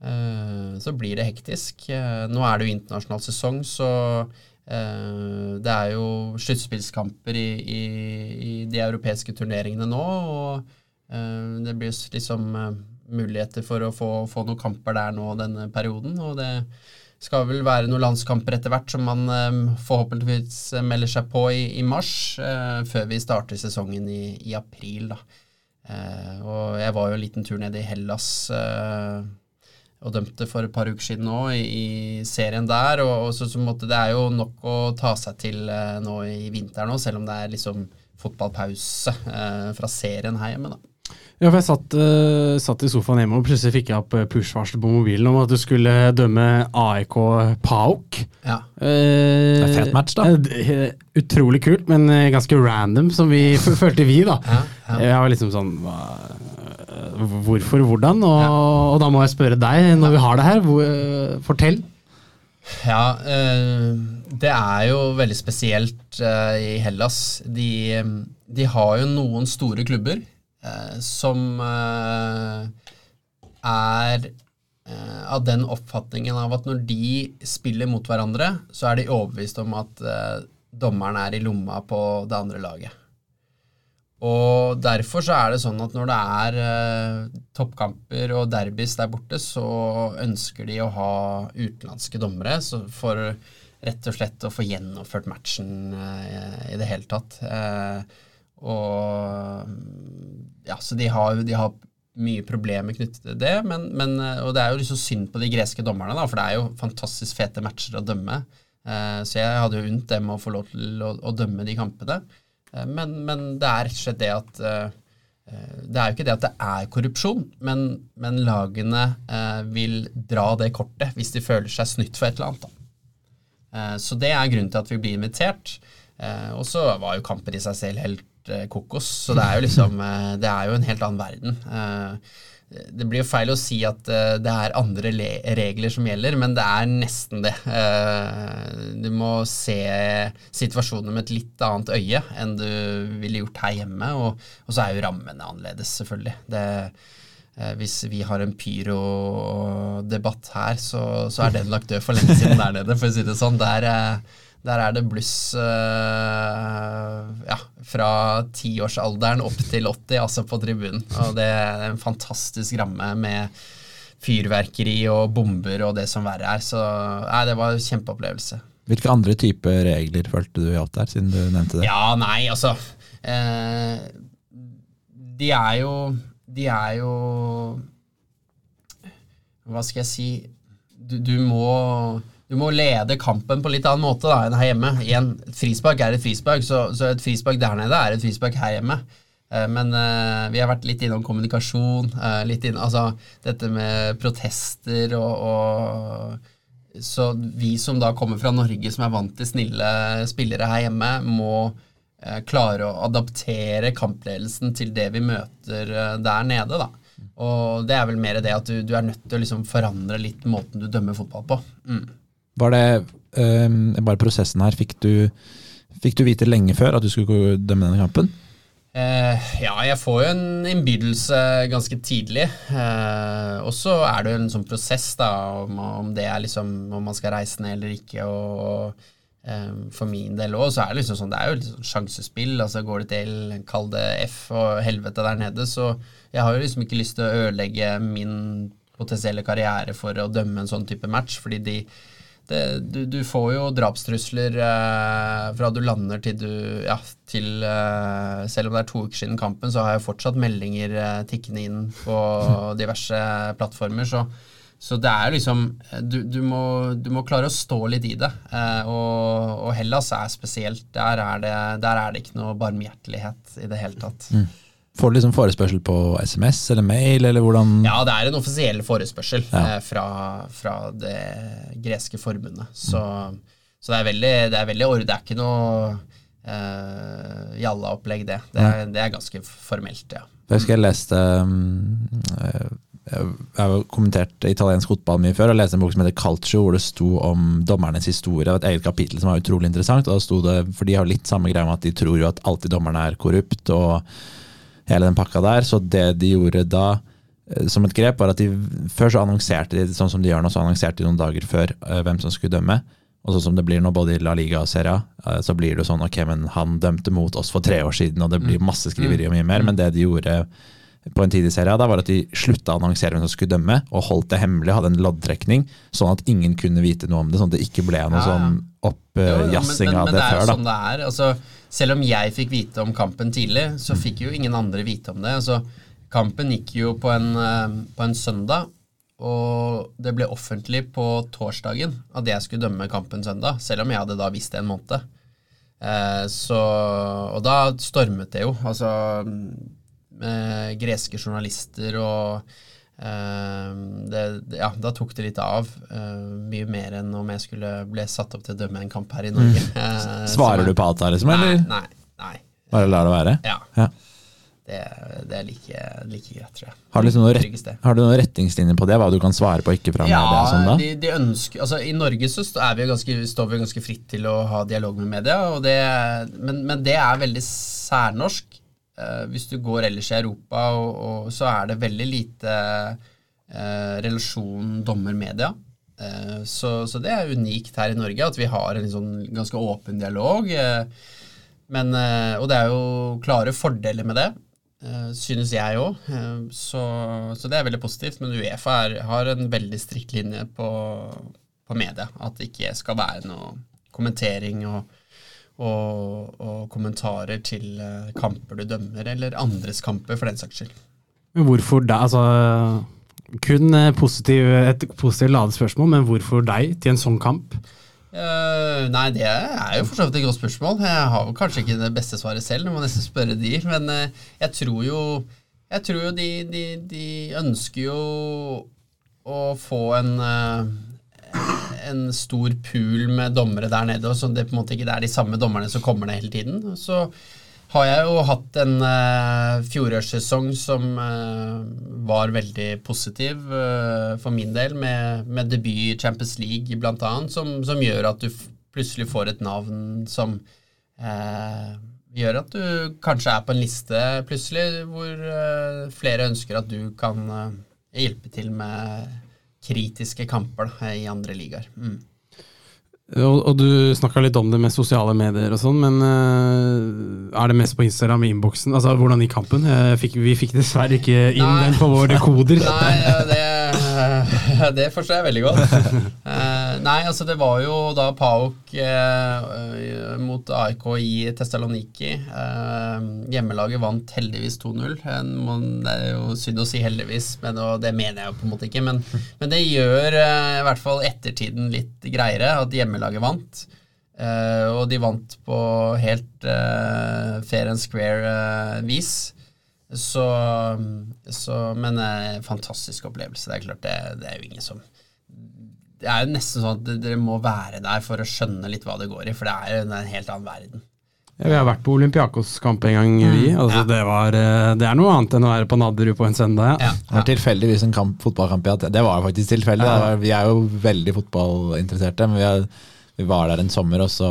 eh, så blir det hektisk. nå er det jo internasjonal sesong, så det er jo sluttspillskamper i, i, i, de europeiske turneringene nå, og det blir liksom muligheter for å få, få, noen kamper der nå denne perioden. Og det skal vel være noen landskamper etter hvert som man eh, forhåpentligvis melder seg på i, i mars, eh, før vi starter sesongen i, i april. da. Eh, og jeg var jo en liten tur ned i Hellas eh, og dømte for et par uker siden nå i, i serien der. Og, og så, så måtte, Det er jo nok å ta seg til eh, nå i vinter nå, selv om det er liksom fotballpause eh, fra serien her hjemme. da. Ja, for Jeg satt, uh, satt, i sofaen hjemme og plutselig fikk jeg opp eh, push-varsel på mobilen om at du skulle dømme AIK PAOK. Ja. Uh, det er fet match, da. Uh, utrolig kult, men ganske random, som vi (laughs) følte vi, da. Ja, ja. Jeg var liksom sånn Hvorfor, hvordan? Og, ja. og, da må jeg spørre deg, når vi har det her, hvor, fortell. Ja, det er jo veldig spesielt i Hellas. De, de har jo noen store klubber som eh, er eh, av den oppfatningen av at når de spiller mot hverandre, så er de overbevist om at dommeren er i lomma på det andre laget. Og derfor så er det sånn at når det er eh, toppkamper og derbys der borte, så ønsker de å ha utenlandske dommere for rett og slett å få gjennomført matchen eh, i det hele tatt. Eh, og ja, så de har, de har mye problemer knyttet til det, men, men, eh, og det er jo liksom synd på de greske dommerne, da, for det er jo fantastisk fete matcher å dømme. Eh, så jeg hadde jo unnt dem å få lov til å, å dømme de kampene. Eh, men, men, det er rett og slett det at Det er jo ikke det at det er korrupsjon, men, men lagene vil dra det kortet hvis de føler seg snytt for et eller annet. Da. Så det er grunnen til at vi blir invitert. Og så var jo kampen i seg selv helt kokos, så det er jo liksom Det er jo en helt annen verden det blir jo feil å si at det er andre regler som gjelder, men det er nesten det. Du må se situasjonen med et litt annet øye enn du ville gjort her hjemme. Og, og så er jo rammene annerledes, selvfølgelig. Det, hvis vi har en pyrodebatt her, så, så, er den lagt død for lenge siden der nede, for å si det sånn. Der, der er det bluss uh, ja, fra tiårsalderen opp til 80, altså på tribunen. Og det er en fantastisk ramme med fyrverkeri og bomber og det som verre er. Så nei, det var en kjempeopplevelse. Hvilke andre typer regler følte du gjaldt der, siden du nevnte det? Ja, nei, altså eh, De er jo De er jo Hva skal jeg si Du, du må du må lede kampen på litt annen måte da, enn her hjemme. Igjen, et frispark er et frispark, så, så, et frispark der nede er et frispark her hjemme. Eh, men uh, vi har vært litt innom kommunikasjon, uh, litt inn, altså dette med protester og, og Så vi som da kommer fra Norge, som er vant til snille spillere her hjemme, må uh, klare å adaptere kampledelsen til det vi møter der nede, da. Og det er vel mer det at du, du er nødt til å liksom forandre litt måten du dømmer fotball på. Mm. Var det um, bare prosessen her Fikk du, fikk du vite lenge før at du skulle dømme denne kampen? Eh, ja, jeg får jo en innbydelse ganske tidlig. Eh, og så er det jo en sånn prosess da, om, om, det er liksom, om man skal reise ned eller ikke. og um, For min del òg, så er det liksom sånn, det er jo sånn sjansespill. altså Går det til, kall det F og helvete der nede, så jeg har jo liksom ikke lyst til å ødelegge min potensielle karriere for å dømme en sånn type match, fordi de det, du, du, får jo drapstrusler eh, fra du lander til du Ja, til eh, Selv om det er to uker siden kampen, så har jeg fortsatt meldinger eh, tikkende inn på (laughs) diverse plattformer. Så, så det er liksom du, du, må, du, må, klare å stå litt i det. Eh, og, og, Hellas er spesielt. Der er, det, der er det ikke noe barmhjertelighet i det hele tatt. Mm. Får du liksom forespørsel på SMS eller mail, eller hvordan Ja, det er en offisiell forespørsel ja. eh, fra, fra, det greske forbundet. Så, mm. så det, er veldig, det er veldig Det er ikke noe uh, jalla-opplegg, det. Det er, det er, ganske formelt, ja. Jeg husker jeg leste um, Jeg har jo kommentert italiensk fotball mye før og leste en bok som heter Culture, hvor det sto om dommernes historie. Et eget kapittel som var utrolig interessant. og da sto det, For de har litt samme greia med at de tror jo at alltid dommerne er korrupt. og hele den pakka der. Så det de gjorde da eh, som et grep, var at de før så annonserte de sånn som de gjør nå, så annonserte de noen dager før uh, hvem som skulle dømme. Og sånn som det blir nå, både i La Liga og Serie A, uh, så blir det sånn ok, men han dømte mot oss for tre år siden, og det blir mm. masse skriveri og mye mer. Men det de gjorde på en tidlig serie, da var at de slutta å annonsere hvem som skulle dømme, og holdt det hemmelig, hadde en loddtrekning, sånn at ingen kunne vite noe om det. Sånn at det ikke ble noe ja, ja. sånn oppjassing uh, av det, før. Men det er jo sånn det er. altså selv om jeg fikk vite om kampen tidlig, så fikk jo ingen andre vite om det. Altså, kampen gikk jo på en, eh, på en søndag, og det ble offentlig på torsdagen at jeg skulle dømme kampen søndag, selv om jeg hadde da visst det en måned. Eh, så, og da stormet det jo. Altså med greske journalister og det, ja, da tok det litt av. Uh, mye mer enn om jeg skulle ble satt opp til å dømme en kamp her i Norge. Mm. (laughs) Uh, Svarer du på alt da, liksom? Nei, nei, nei. Bare lar det være? Ja. ja. Det, det, er like, like, greit, tror jeg. Har du, liksom noen rett, har du noen retningslinjer på det? Hva du kan svare på ikke fra ja, media? Sånn da? De, de ønsker, altså, I Norge så vi ganske, står vi ganske fritt til å ha dialog med media, det, men, men det er veldig særnorsk. Eh, hvis du går ellers i Europa, og, og, så er det veldig lite eh, relasjon dommer-media. Eh, så, så, det er unikt her i Norge at vi har en sånn ganske åpen dialog. Eh, men, eh, og det er jo klare fordeler med det, eh, synes jeg òg. Så, så, det er veldig positivt. Men Uefa er, har en veldig strikt linje på, på media. At det ikke skal være noe kommentering og, og, og kommentarer til kamper du dømmer, eller andres kamper, for den saks skyld. Men hvorfor da? Altså, kun positiv, et positivt ladet spørsmål, men hvorfor deg til en sånn kamp? Uh, nei, det er jo for så vidt et godt spørsmål. Jeg har kanskje ikke det beste svaret selv, du må nesten spørre de. Men uh, jeg tror jo, jeg tror jo de, de, de, ønsker jo å få en, uh, en stor pool med dommere der nede, og så det på en måte ikke er de samme dommerne som kommer ned hele tiden. Så har jeg jo hatt en uh, fjorårssesong som uh, var veldig positiv uh, for min del, med, med, debut i Champions League bl.a., som, som gjør at du plutselig får et navn som gjør at du kanskje er på en liste plutselig, hvor flere ønsker at du kan hjelpe til med kritiske kamper i andre ligaer. Mm. Og, og, du snakka litt om det med sosiale medier og sånn, men uh, er det mest på Instagram i innboksen? Altså, hvordan gikk kampen? Fikk, vi fikk dessverre ikke inn nei. den på vår dekoder. Nei, det, (laughs) det forstår jeg veldig godt. Uh, (laughs) nei, altså det var jo da Pauk uh, mot AIK i Tessaloniki. hjemmelaget vant heldigvis 2-0. Det er jo synd å si heldigvis, men, det mener jeg jo på en måte ikke. Men, (laughs) men det gjør i hvert fall ettertiden litt greiere at hjemmelaget vant. Uh, og de vant på helt fair and square-vis. Eh, så, så, Men fantastisk opplevelse. Det er klart, det, det, er jo ingen som Det er jo nesten sånn at dere må være der for å skjønne litt hva det går i, for det er jo en helt annen verden. Ja, vi har vært på Olympiakos-kamp en gang, vi. Mm. Altså, ja. det, var, det, er noe annet enn å være på Nadderud på en søndag. Ja. Det var tilfeldigvis en kamp, fotballkamp. Det var faktisk tilfeldig. Vi er jo veldig fotballinteresserte. men vi er vi var der en sommer, og så,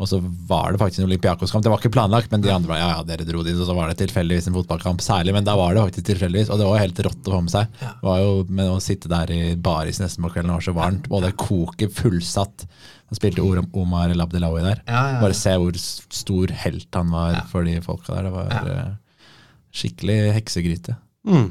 og så var det faktisk en Olympiakos-kamp. Det var ikke planlagt, men de andre var ja, ja, dere dro dit, og så var det tilfeldigvis en fotballkamp særlig. Men da var det faktisk tilfeldigvis, og det var helt rått å få med seg. Det var jo med å sitte der i baris nesten på kvelden, det var så varmt. og det koker fullsatt. Han spilte Omar El Abdelawi der. Ja, ja, Bare se hvor stor helt han var for de folka der. Det var uh, skikkelig heksegryte. Mm.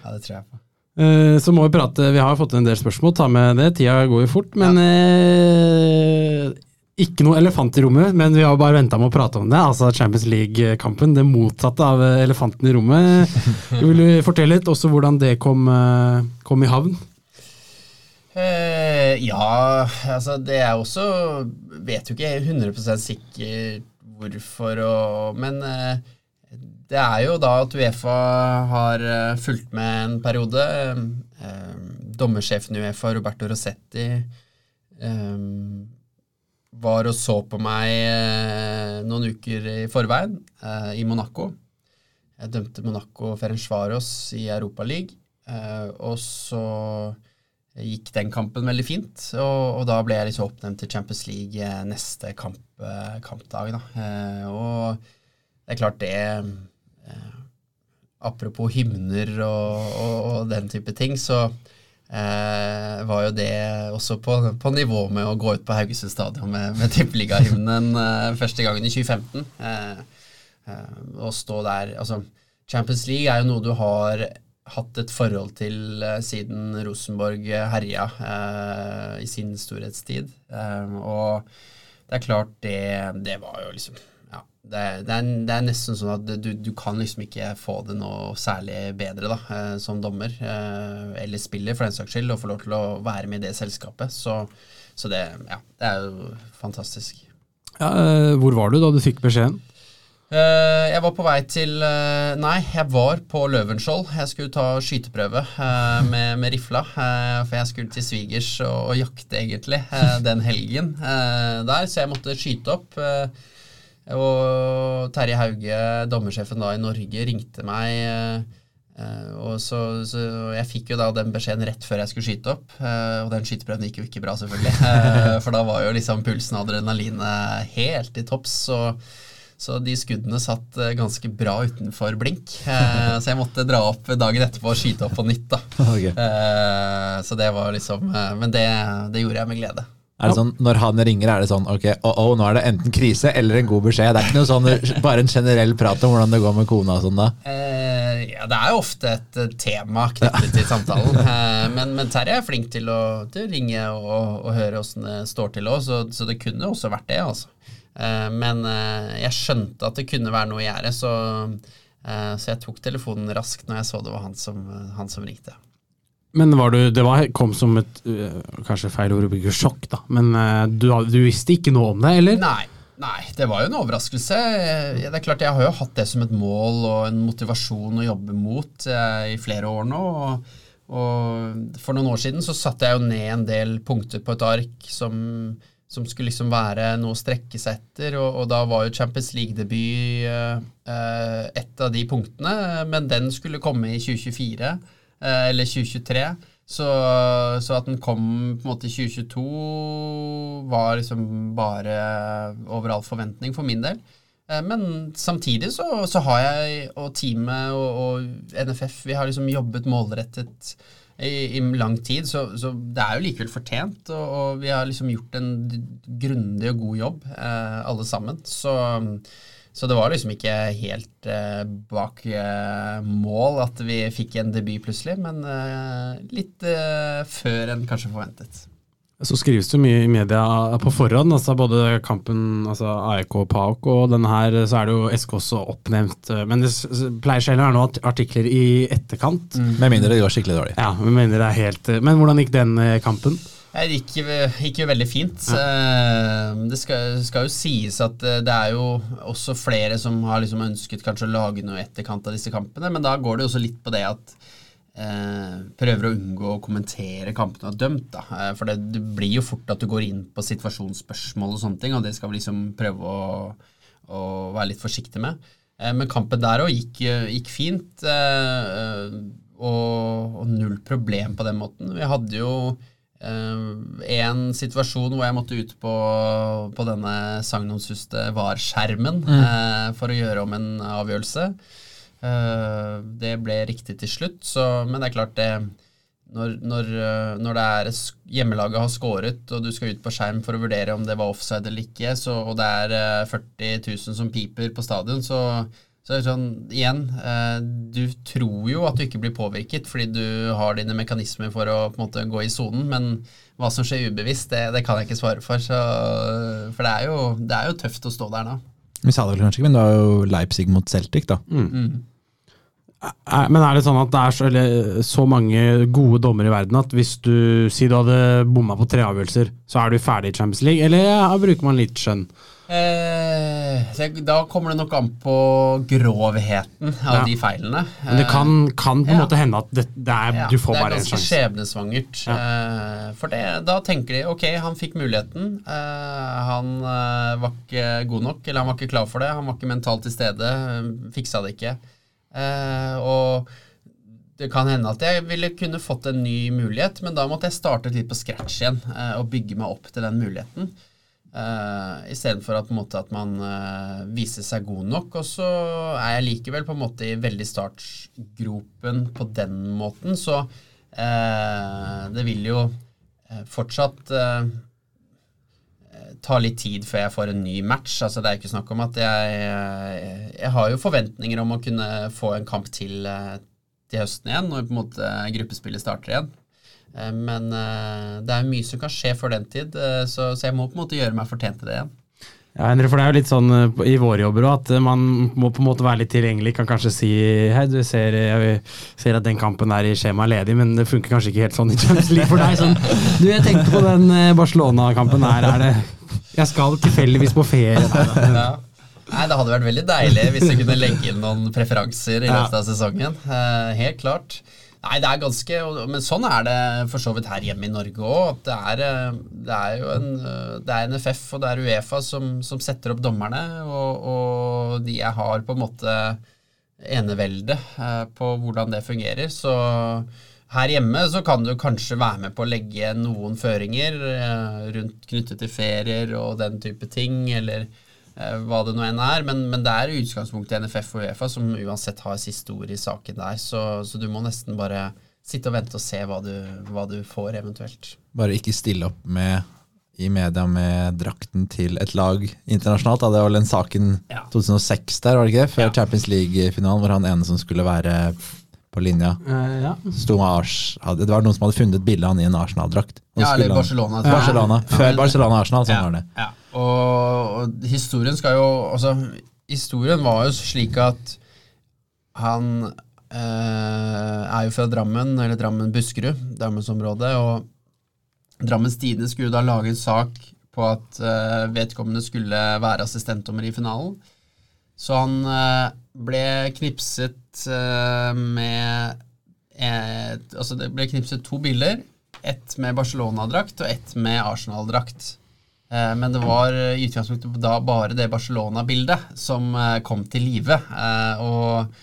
Ja, det tror jeg på. Eh, så må vi prate, vi har fått en del spørsmål, ta med det. Tida går jo fort. Men ja. Eh, ikke noe elefant i rommet, men vi har bare venta med å prate om det. Altså Champions League-kampen. Det motsatte av elefanten i rommet. (laughs) Vil du fortelle litt også hvordan det kom, eh, kom i havn? Eh, ja, altså det er også Vet jo ikke 100% sikker hvorfor og Men eh, det er jo da at Uefa har eh, fulgt med en periode. Eh, dommersjefen i Uefa, Roberto Rossetti, eh, var og så på meg noen uker i forveien i Monaco. Jeg dømte Monaco Ferencvaros i Europaligaen. Og så gikk den kampen veldig fint, og, og da ble jeg liksom oppnevnt til Champions League neste kamp, kampdag. Da. Og det er klart det eh, Apropos hymner og, og, og, den type ting, så eh, var jo det også på, på, nivå med å gå ut på Haugesund stadion med, med tippeligahymnen eh, første gangen i 2015. Eh, eh, og stå der Altså, Champions League er jo noe du har hatt et forhold til eh, siden Rosenborg herja i sin storhetstid. og det er klart, det, det var jo liksom det, det, er, det, er, nesten sånn at du, du, kan liksom ikke få det noe særlig bedre da, eh, som dommer, eh, eller spiller for den saks skyld, og få lov til å være med i det selskapet. Så, så det, ja, det er jo fantastisk. Ja, eh, hvor var du da du fikk beskjeden? Uh, jeg var på vei til uh, Nei, jeg var på Løvenskiold. Jeg skulle ta skyteprøve uh, med, med, rifla. for jeg skulle til svigers og, og jakte, egentlig, den helgen der. Så jeg måtte skyte opp. Og Terje Hauge, dommersjefen da i Norge, ringte meg. Uh, og så, så, Jeg fikk jo da den beskjeden rett før jeg skulle skyte opp. Uh, og den skyteprøven gikk jo ikke bra, selvfølgelig. Uh, (laughs) for da var jo liksom pulsen og adrenalinet helt i topps. Så, så de skuddene satt ganske bra utenfor blink. så jeg måtte dra opp dagen etterpå og skyte opp på nytt. da (laughs) okay. Så det var liksom Men det, det gjorde jeg med glede. Er det sånn, Når han ringer, er det sånn ok, oh, oh, nå er det enten krise eller en god beskjed? Det er ikke noe sånn, (laughs) bare en generell prat om hvordan det går med kona og sånn da? Eh, ja, det er jo ofte et eh, tema knyttet til samtalen. Eh, men, men Terje er flink til å, til å ringe og, og høre åssen det står til òg, så, så det kunne også vært det, altså. Eh, men eh, jeg skjønte at det kunne være noe i gjære, så, eh, så jeg tok telefonen raskt når jeg så det var han som, han som ringte. Men var du, det var, kom som et øh, Kanskje feil ord å bruke sjokk, da. Men øh, du, du visste ikke noe om det, eller? Nei, nei, det var jo en overraskelse. Eh, Det er klart, Jeg har jo hatt det som et mål og en motivasjon å jobbe mot eh, i flere år nå. Og, og For noen år siden så satte jeg jo ned en del punkter på et ark som, som skulle liksom være noe å strekke seg etter. Og, og da var jo Champions League-debut eh, eh, et av de punktene, men den skulle komme i 2024 eh, eller 2023. Så, så at den kom på en måte i 2022 var liksom bare over all forventning for min del. Eh, Men samtidig så, så har jeg og teamet og, og NFF vi har liksom jobbet målrettet i, i lang tid, så, så det er jo likevel fortjent. Og, og vi har liksom gjort en grundig og god jobb, eh, alle sammen. Så, så det var liksom ikke helt eh, bak eh, mål at vi fikk en debut plutselig, men eh, litt eh, før enn kanskje forventet. Så skrives det mye i media på forhånd, altså både kampen altså AIK og PAOK, og denne her så er det jo SK også oppnevnt. Men det pleier sjelden å være artikler i etterkant. Med mindre det går skikkelig dårlig. Ja, med mener det er helt Men hvordan gikk den kampen? Det gikk, gikk jo veldig fint. Eh, Det skal, skal jo sies at eh, det er jo også flere som har liksom ønsket kanskje å lage noe i etterkant av disse kampene, men da går det jo også litt på det at eh, prøver å unngå å kommentere kampene og dømt. da. Eh, for det, det blir jo fort at du går inn på situasjonsspørsmål og sånne ting, og det skal vi liksom prøve å, å være litt forsiktig med. Eh, men kampen der òg gikk, gikk fint, eh, og, og null problem på den måten. Vi hadde jo en situasjon hvor jeg måtte ut på, på denne sagnomsuste VAR-skjermen eh, for å gjøre om en avgjørelse. Eh, det ble riktig til slutt, så, men det er klart det når, når, eh, når det er hjemmelaget har scoret, og du skal ut på skjerm for å vurdere om det var offside eller ikke, så, og det er eh, 40 000 som piper på stadion, så, så er sånn Igjen, eh, du tror jo at du ikke blir påvirket fordi du har dine mekanismer for å på en måte gå i sonen, men hva som skjer ubevisst, det, det kan jeg ikke svare for. Så, for det er, jo, det er jo tøft å stå der nå. Vi sa det vel kanskje ikke, men det var jo Leipzig mot Celtic, da. Er- Men er det sånn at det er så, eller, så mange gode dommere i verden at hvis du sier du hadde bomma på tre avgjørelser, så er du ferdig i Champions League, eller ja, bruker man litt skjønn? Eh, da kommer det nok an på grovheten av Ja. de feilene. Men det kan, kan på en ja. måte hende at det, det er, du får det er ganske sjanse. skjebnesvangert. Eh, for det, da tenker de ok, han fikk muligheten. eh, han eh, var ikke god nok, eller han var ikke klar for det. Han var ikke mentalt til stede. eh, fiksa det ikke. Eh, og det kan hende at jeg ville kunne fått en ny mulighet, men da måtte jeg starte litt på scratch igjen eh, og bygge meg opp til den muligheten. Uh, Istedenfor at, at man uh, viser seg god nok. Og så er jeg likevel på en måte i veldig startgropen på den måten, så uh, det vil jo eh, fortsatt uh, ta litt tid før jeg får en ny match. Altså, det er ikke snakk om at jeg Jeg, har jo forventninger om å kunne få en kamp til eh, til høsten igjen, når på en måte gruppespillet starter igjen. Eh, Men eh, det er mye som kan skje før den tid, eh, så, så jeg må på en måte gjøre meg fortjent til det igjen. Ja, Henry, for det er jo litt sånn i våre jobber òg, at man må på en måte være litt tilgjengelig. Kan kanskje si hei, du ser, jeg ser at den kampen er i skjemaet ledig, men det funker kanskje ikke helt sånn i Champions League for deg. Sånn, du, jeg tenkte på den Barcelona-kampen her, er det Jeg skal tilfeldigvis på ferie. Ja. Nei, Det hadde vært veldig deilig hvis du kunne legge inn noen preferanser i løpet av sesongen. Helt klart. Nei, det er ganske Men sånn er det for så vidt her hjemme i Norge òg. Det, eh, det er jo en eh, Det er NFF og det er Uefa som, som setter opp dommerne, og, og de har på en måte enevelde eh, på hvordan det fungerer. Så her hjemme så kan du kanskje være med på å legge noen føringer rundt knyttet til ferier og den type ting, eller hva det nå enn er. Men, men det er i utgangspunktet NFF og Uefa som uansett har siste ord i saken der, så, så du må nesten bare sitte og vente og se hva du, hva du får eventuelt. Bare ikke stille opp med i media med drakten til et lag internasjonalt. Da. Det var vel den saken Ja. 2006 der, var det ikke det? Før Ja. Champions League-finalen, hvor han ene som skulle være på linja, Uh, ja. sto med Ars, Det var noen som hadde funnet et bilde av han i en Arsenal-drakt. Ja, eller Barcelona. han- Barcelona. Barcelona. Ja. Før Barcelona-Arsenal, sånn ja, var det. Ja. Og, historien skal jo Altså, historien var jo slik at han eh, er jo fra Drammen, eller Drammen-Buskerud, Drammensområdet, og Drammens Tidende skulle da lage en sak på at eh, vedkommende skulle være assistentdommer i finalen. Så han eh, ble knipset eh, med et, Altså, det ble knipset to bilder. Ett med Barcelona-drakt og ett med Arsenal-drakt. Eh, Men det var eh, i utgangspunktet da bare det Barcelona-bildet som eh, kom til live. Eh,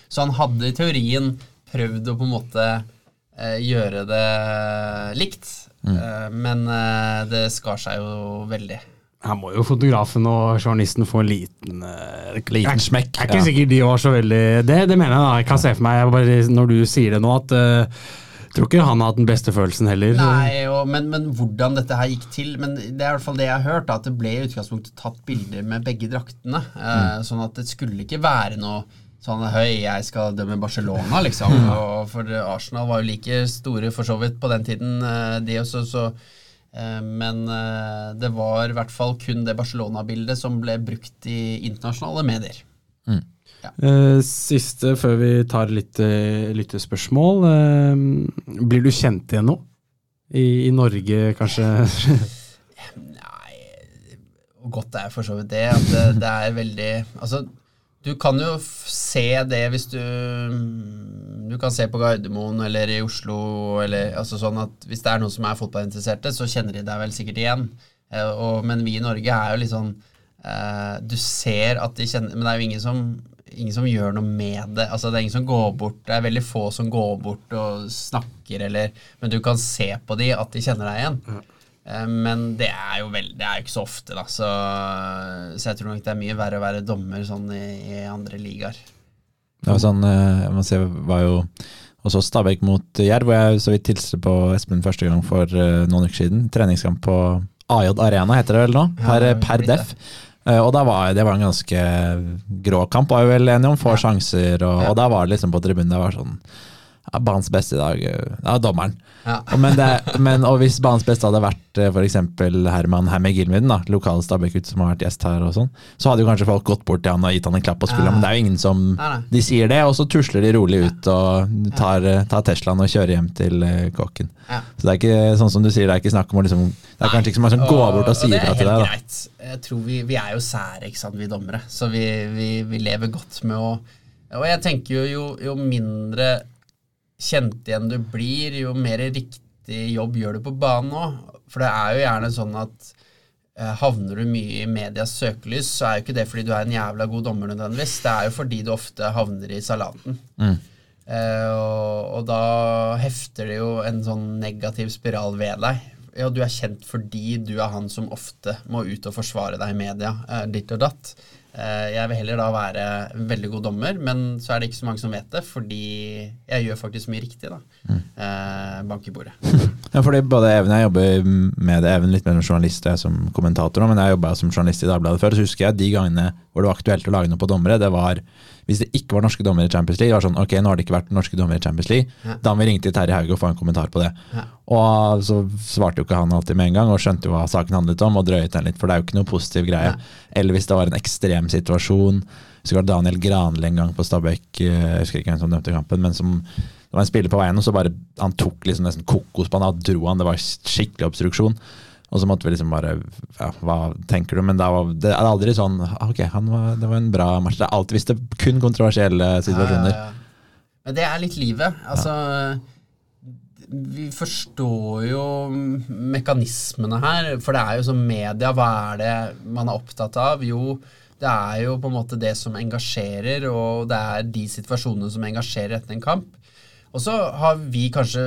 Så han hadde i teorien prøvd å på en måte gjøre det likt. mm. Men det skar seg jo veldig. Her må jo fotografen og journalisten få en liten uh, Liten smekk, Jeg er ikke ja. sikker de var så veldig Det, det mener jeg da. Jeg kan se for meg, bare, når du sier det nå, at uh, tror ikke han har hatt den beste følelsen heller. Nei, og, men, men hvordan dette her gikk til Men det er i hvert fall det jeg har hørt, at det ble i utgangspunktet tatt bilder med begge draktene. Eh, Sånn at det skulle ikke være noe sånn høy, jeg skal dømme Barcelona, liksom. Og for Arsenal var jo like store for så vidt på den tiden, eh, de også, så eh, Men eh, det var i hvert fall kun det Barcelona-bildet som ble brukt i internasjonale medier. Eh, siste før vi tar litt uh, lyttespørsmål. eh, blir du kjent igjen nå? I, I Norge, kanskje? Nei, godt er for så vidt det. At det, det er veldig Altså, du kan jo se det hvis du Du kan se på Gardermoen eller i Oslo eller altså sånn at hvis det er noen som er fotballinteresserte, så kjenner de deg vel sikkert igjen. Eh, og, men vi i Norge er jo litt sånn eh, Du ser at de kjenner Men det er jo ingen som Ingen som gjør noe med det. Altså Det er ingen som går bort Det er veldig få som går bort og snakker, eller Men du kan se på de at de kjenner deg igjen. Mm. Men det er jo vel, det er jo ikke så ofte, da. Så, så jeg tror nok det er mye verre å være dommer sånn i, i andre ligaer. Det var sånn, eh, jeg må si, var jo også Stabæk mot Jerv, hvor jeg så vidt hilste på Espen første gang for eh, noen uker siden. Treningskamp på AJ Arena, heter det vel nå, per, per def. Eh, Og da var, det var en ganske grå kamp, var vi vel enige om. Få sjanser, og, og da var det liksom på tribunen det var sånn ja, Banens beste i dag, eh, ja, dommeren. Ja. Men det, men, og hvis banens beste hadde vært f.eks. for eksempel Herman Herme Gilmiden, da, lokale Stabæk-gutt som har vært gjest her, og sånn, så hadde jo kanskje folk gått bort til han og gitt han en klapp på skulderen, Ja. men det er jo ingen som. De sier det, og så tusler de rolig ut og tar, eh, tar Teslaen og kjører hjem til kåken. Så det er ikke sånn som du sier, det er ikke snakk om å liksom Det er kanskje ikke så mange som går bort og sier er fra til deg. helt greit. Jeg tror vi, vi er jo sære, ikke sant, vi dommere. Så vi, vi, vi lever godt med å Og jeg tenker jo, jo, jo mindre kjent igjen du blir, jo mer riktig jobb gjør du på banen òg. For det er jo gjerne sånn at eh, havner du mye i medias søkelys, så er jo ikke det fordi du er en jævla god dommer nødvendigvis. Det er jo fordi du ofte havner i salaten. Eh, og, og da hefter det jo en sånn negativ spiral ved deg. Ja, du er kjent fordi du er han som ofte må ut og forsvare deg i media, eh, ditt og datt. Eh, jeg vil heller da være veldig god dommer, men så er det ikke så mange som vet det, fordi jeg gjør faktisk mye riktig, da. Eh, bank i bordet. (laughs) Ja, fordi både Even jeg jobber med det, Even litt mer som journalist og jeg som kommentator, men jeg jobba som journalist i Dagbladet før, så husker jeg de gangene hvor det var aktuelt å lage noe på dommere, det var hvis det ikke var norske dommere i Champions League, var sånn ok, nå har det ikke vært norske dommere i Champions League, Ja. da må vi ringe til Terje Hauge og få en kommentar på det. Ja. Og så svarte jo ikke han alltid med en gang, og skjønte jo hva saken handlet om, og drøyet den litt, for det er jo ikke noe positiv greie. Eller hvis det var en ekstrem situasjon. Så var det Daniel Granli en gang på Stabæk, eh, jeg husker ikke hvem som dømte kampen, men som det var en spiller på veien, og så bare han tok liksom nesten kokos på han, da dro han, det var skikkelig obstruksjon. Og så måtte vi liksom bare ja, Hva tenker du? Men da var, det er aldri sånn Ok, han var, det var en bra match. Det er alltid hvis det er kun kontroversielle situasjoner. Ja. Men det er litt livet. Altså Vi forstår jo mekanismene her, for det er jo som media. Hva er det man er opptatt av? Jo, det er jo på en måte det som engasjerer, og det er de situasjonene som engasjerer etter en kamp. Og så har vi kanskje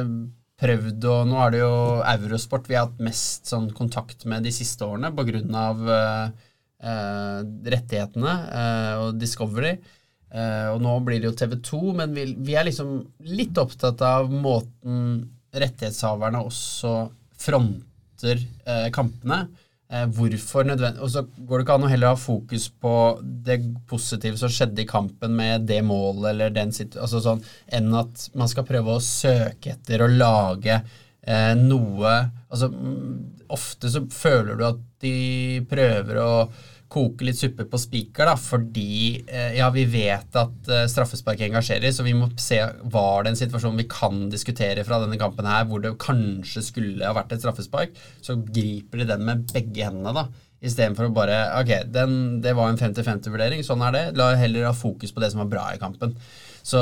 prøvd, og nå er det jo Eurosport vi har hatt mest sånn kontakt med de siste årene av eh, eh, rettighetene uh, og Discovery. Uh, og nå blir det jo TV 2, men vi, vi er liksom litt opptatt av måten rettighetshaverne også fronter eh, kampene. Eh, hvorfor nødvendig Og så går det ikke an å heller ha fokus på det positive som skjedde i kampen med det målet eller den altså sånn, enn at man skal prøve å søke etter og lage eh, noe Altså mm, ofte så føler du at de prøver å koke litt suppe på spiker, da, fordi eh, ja, vi vet at eh, straffespark engasjerer, så vi må se var det en situasjon vi kan diskutere fra denne kampen her, hvor det kanskje skulle ha vært et straffespark, så griper de den med begge hendene, da. Istedenfor å bare Ok, den, det var en 50-50-vurdering, sånn er det. La heller ha fokus på det som var bra i kampen. Så,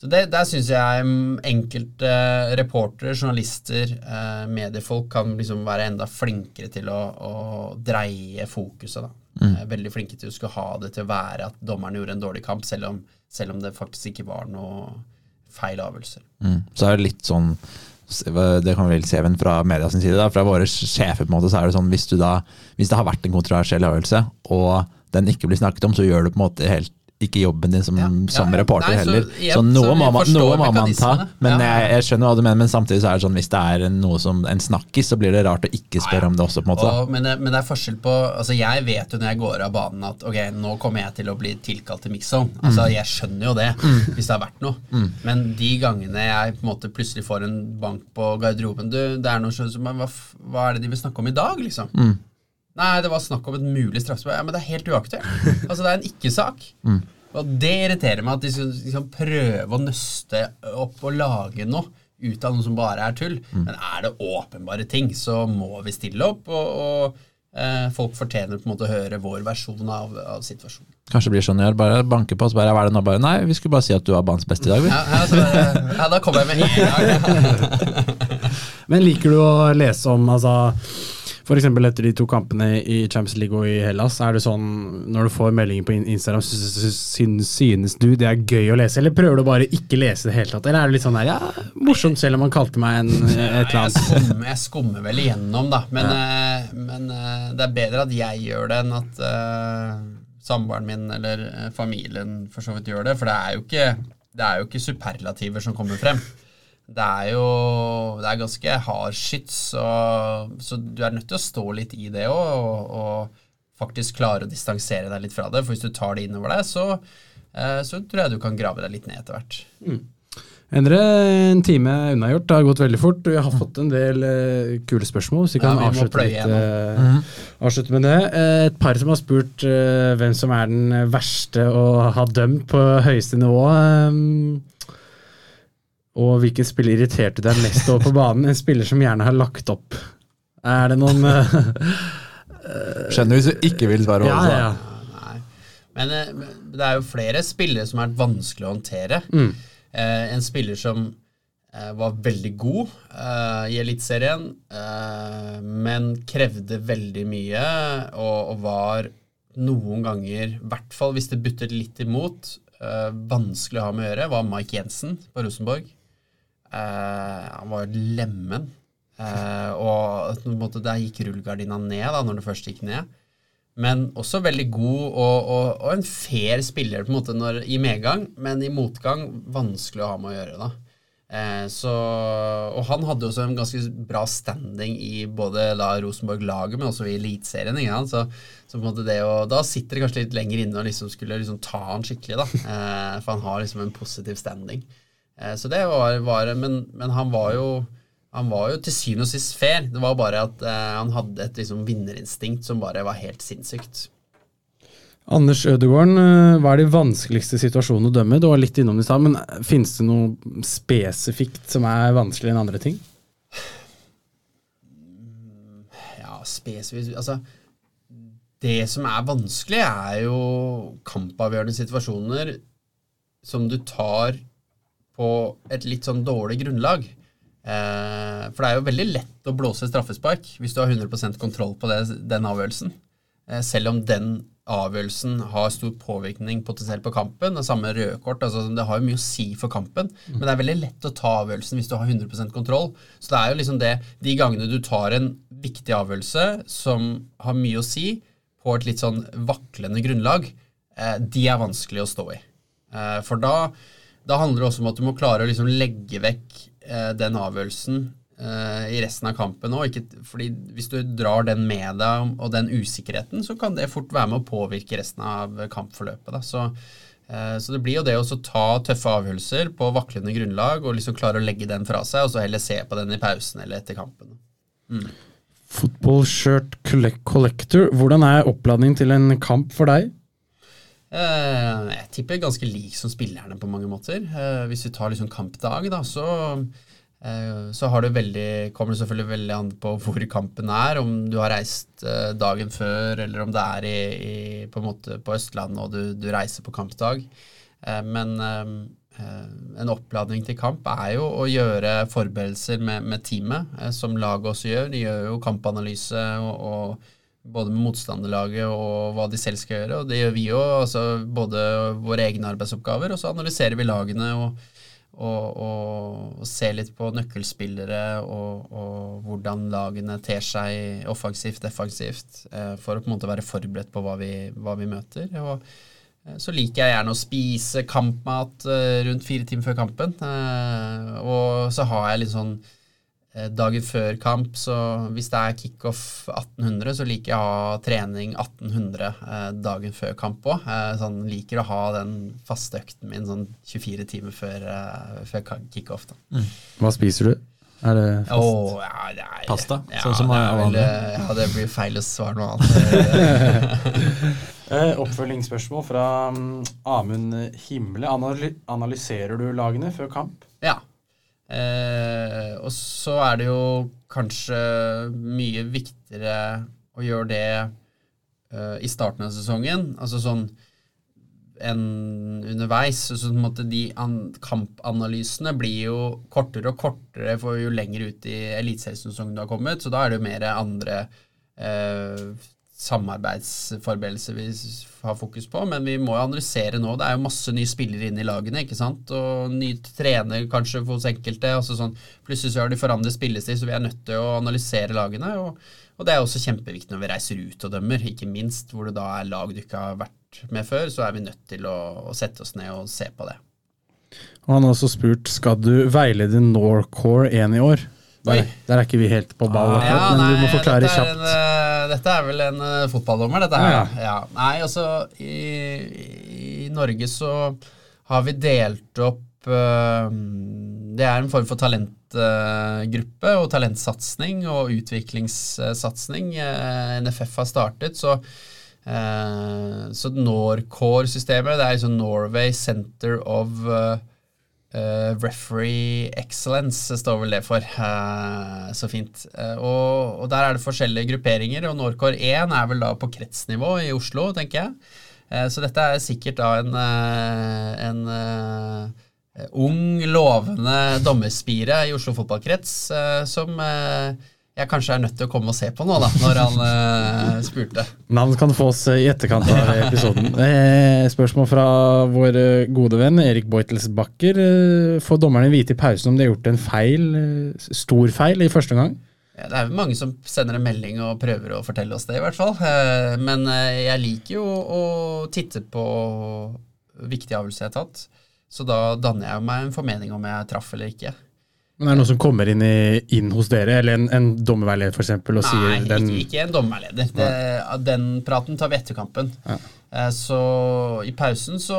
så det, Der syns jeg mm, enkelte uh, reportere, journalister, mediefolk kan liksom være enda flinkere til å, å dreie fokuset. da. Mm. Veldig flinke til å skulle ha det til å være at dommeren gjorde en dårlig kamp, selv om, selv om det faktisk ikke var noe feil avgjørelser. Mm. Så er det litt sånn det kan vi vel se fra media sin side, da, fra våre sjefer, på en måte, så er det sånn hvis, da, hvis det har vært en kontroversiell avgjørelse, og den ikke blir snakket om, så gjør du på en måte helt ikke jobben din som, ja. som reporter Nei, heller. Så, så noe, må, man, noe må man ta. Men jeg, jeg, skjønner hva du mener, men samtidig så er det sånn hvis det er noe som en snakkis, så blir det rart å ikke spørre om det også. på en måte. Og, men, det, men, det, er forskjell på altså Jeg vet jo når jeg går av banen at ok, nå kommer jeg til å bli tilkalt til mixzone. Altså, mm. Jeg skjønner jo det, mm. hvis det har vært noe. Mm. Men de gangene jeg på en måte plutselig får en bank på garderoben du, det er noe som, hva, hva er det de vil snakke om i dag, liksom? Mm. Nei, det var snakk om et mulig straffespark. Ja, men det er helt uaktuelt. (laughs) altså, det er en ikke-sak. Mm. Og det irriterer meg at de skal liksom prøve å nøste opp og lage noe ut av noe som bare er tull. Mm. Men er det åpenbare ting, så må vi stille opp. og, og eh, folk fortjener på en måte å høre vår versjon av, av situasjonen. Kanskje det blir sånn jeg bare banker på, og så bare hva er det nå? Bare, nei, vi skulle bare si at du var banens beste i dag, vi. Ja, altså, ja, da kommer jeg med en gang. (laughs) (laughs) Men liker du å lese om altså F.eks. etter de to kampene i Champions League og i Hellas, er det sånn når du får meldinger på Instagram, synes du det er gøy å lese, eller prøver du bare ikke lese det hele tatt? Eller er det litt sånn der, ja, morsomt selv om han kalte meg en, (laughs) et eller annet? Jeg skummer, jeg skummer vel igjennom, da. Men, ja. uh, men uh, det er bedre at jeg gjør det enn at uh, samboeren min eller familien for så vidt gjør det. For det er jo ikke, det er jo ikke superlativer som kommer frem det er jo det er ganske hard skyts, så, så, du er nødt til å stå litt i det òg, og, og, faktisk klare å distansere deg litt fra det. For hvis du tar det innover deg, så, eh, så tror jeg du kan grave deg litt ned etter hvert. Mm. Endre, en time unnagjort. Det har gått veldig fort. Vi har fått en del uh, kule spørsmål, så vi kan ja, vi avslutte, litt, uh, mm. avslutte, med det. Uh, et par som har spurt hvem som er den verste å ha dømt på høyeste nivå. Um, og hvilken spiller irriterte deg mest over på banen? En spiller som gjerne har lagt opp. Er det noen uh, Skjønner hvis du ikke vil svare. Ja, ja. Nei. Men uh, det er jo flere spillere som er vanskelig å håndtere. Mm. Uh, en spiller som var veldig god i Eliteserien, men krevde veldig mye og, og, var noen ganger, i hvert fall hvis det buttet litt imot, vanskelig å ha med å gjøre, var Mike Jensen på Rosenborg. Uh, han var jo lemen. Uh, og på en måte, der gikk rullegardina ned da når det først gikk ned. Men også veldig god og, og, og en fair spiller på en måte når, i medgang, men i motgang vanskelig å ha med å gjøre. da. Eh, så, og han hadde også en ganske bra standing i både da Rosenborg-laget, men også i Eliteserien. Så, så, det å, da sitter det kanskje litt lenger inne og liksom skulle liksom ta han skikkelig. da. for han har liksom en positiv standing. Eh, så det var, var men, men, han var jo han var jo til syvende og sist fair. Det var bare at eh, han hadde et liksom, vinnerinstinkt som bare var helt sinnssykt. Anders Ødegården, eh, hva er de vanskeligste situasjonene å dømme? Du var litt innom det i stad, men finnes det noe spesifikt som er vanskeligere enn andre ting? Ja, spesifikt Altså, det som er vanskelig, er jo kampavgjørende situasjoner som du tar på et litt sånn dårlig grunnlag. Eh, for det er jo veldig lett å blåse straffespark hvis du har 100% kontroll på det, den avgjørelsen. Eh, selv om den avgjørelsen har stor påvirkning potensielt på kampen. Det samme rødkort. Altså, det har jo mye å si for kampen. Mm. Men det er veldig lett å ta avgjørelsen hvis du har 100% kontroll. Så det er jo liksom det De gangene du tar en viktig avgjørelse som har mye å si på et litt sånn vaklende grunnlag, eh, de er vanskelig å stå i. For da da handler det også om at du må klare å liksom legge vekk eh, den avgjørelsen eh, i resten av kampen òg. Fordi hvis du drar den med deg, og den usikkerheten, så kan det fort være med å påvirke resten av kampforløpet. Så, eh, så det blir jo det å ta tøffe avgjørelser på vaklende grunnlag og liksom klare å legge den fra seg, og så heller se på den i pausen eller etter kampen. Mm. Football shirt collector, hvordan er oppladning til en kamp for deg? Eh, jeg tipper ganske lik som spillerne på mange måter. Eh, hvis vi tar liksom kampdag, da, så, eh, så det veldig, kommer det selvfølgelig veldig an på hvor kampen er. Om du har reist dagen før, eller om det er i, i, på, på, Østlandet og du, du, reiser på kampdag. men en oppladning til kamp er jo å gjøre forberedelser med, med teamet, som laget også gjør. De gjør jo kampanalyse og, og både med motstanderlaget og hva de selv skal gjøre. Og det gjør vi jo, altså både våre egne arbeidsoppgaver, og så analyserer vi lagene og, og, og, og ser litt på nøkkelspillere og, hvordan lagene ter seg offensivt, defensivt, eh, for å på en måte være forberedt på hva vi, hva vi møter. og eh, så liker jeg gjerne å spise kampmat eh, rundt fire timer før kampen. Og så har jeg litt sånn dagen før kamp, så hvis det er kickoff 1800, så liker jeg å ha trening 1800 eh, dagen før kamp òg. Eh, sånn, liker å ha den faste økten min sånn 24 timer før, eh, før kickoff. Mm. Hva spiser du? Er det fast? Oh, ja, det er, Pasta? Ja, sånn som det er vel, ja, det blir feil å svare noe annet. (laughs) eh, oppfølgingsspørsmål fra um, Amund Himle. Analyserer du lagene før kamp? Ja. Eh, og så er det jo kanskje mye viktigere å gjøre det eh, i starten av sesongen. Altså sånn enn underveis. Så så en måte, de kampanalysene blir jo kortere og kortere for jo lenger ut i eliteseriesesongen du har kommet. Så da er det jo mer andre eh, samarbeidsforberedelser vi har fokus på, men vi må jo analysere nå. Det er jo masse nye spillere inne i lagene, ikke sant, og ny trener kanskje hos enkelte. altså sånn, Plutselig så har de forandret spillestil, så vi er nødt til å analysere lagene. Og, og, det er også kjempeviktig når vi reiser ut og dømmer, ikke minst hvor det da er lag du ikke har vært med før. Så er vi nødt til å, å sette oss ned og se på det. Og Han har også spurt skal du veilede Norcore 1 i år. Der, der, er ikke vi helt på ball, ah, ja, men nei, du må forklare kjapt. En, uh, dette er vel en uh, fotballdommer, dette her. Ja. ja. Nei, altså i, i, Norge så har vi delt opp uh, Det er en form for talentgruppe og talentsatsing og utviklingssatsing NFF har startet. Så så Norcore-systemet, det er liksom Norway Center of uh, referee excellence står vel det for. Uh, så fint. Uh, og, og, der er det forskjellige grupperinger, og Norcor 1 er vel da på kretsnivå i Oslo, tenker jeg. så dette er sikkert da en, en ung, lovende dommerspire i Oslo fotballkrets som jeg kanskje er nødt til å komme og se på nå, da, når han eh, spurte. Navn kan fås i etterkant av episoden. (laughs) Eh, spørsmål fra vår eh, gode venn Erik Beutelsbakker. Får dommerne vite i pausen om de har gjort en feil, stor feil, i første gang? Ja, det er jo mange som sender en melding og prøver å fortelle oss det, i hvert fall. Men jeg liker jo å titte på viktige avgjørelser jeg har tatt. Så da danner jeg meg en formening om jeg traff eller ikke. Men er det noen som kommer inn, i, inn hos dere, eller en, en dommerveileder f.eks. Nei, sier den Nei, ikke, ikke en dommerveileder. Det, den praten tar vi etter kampen. Ja. Eh, så i pausen så,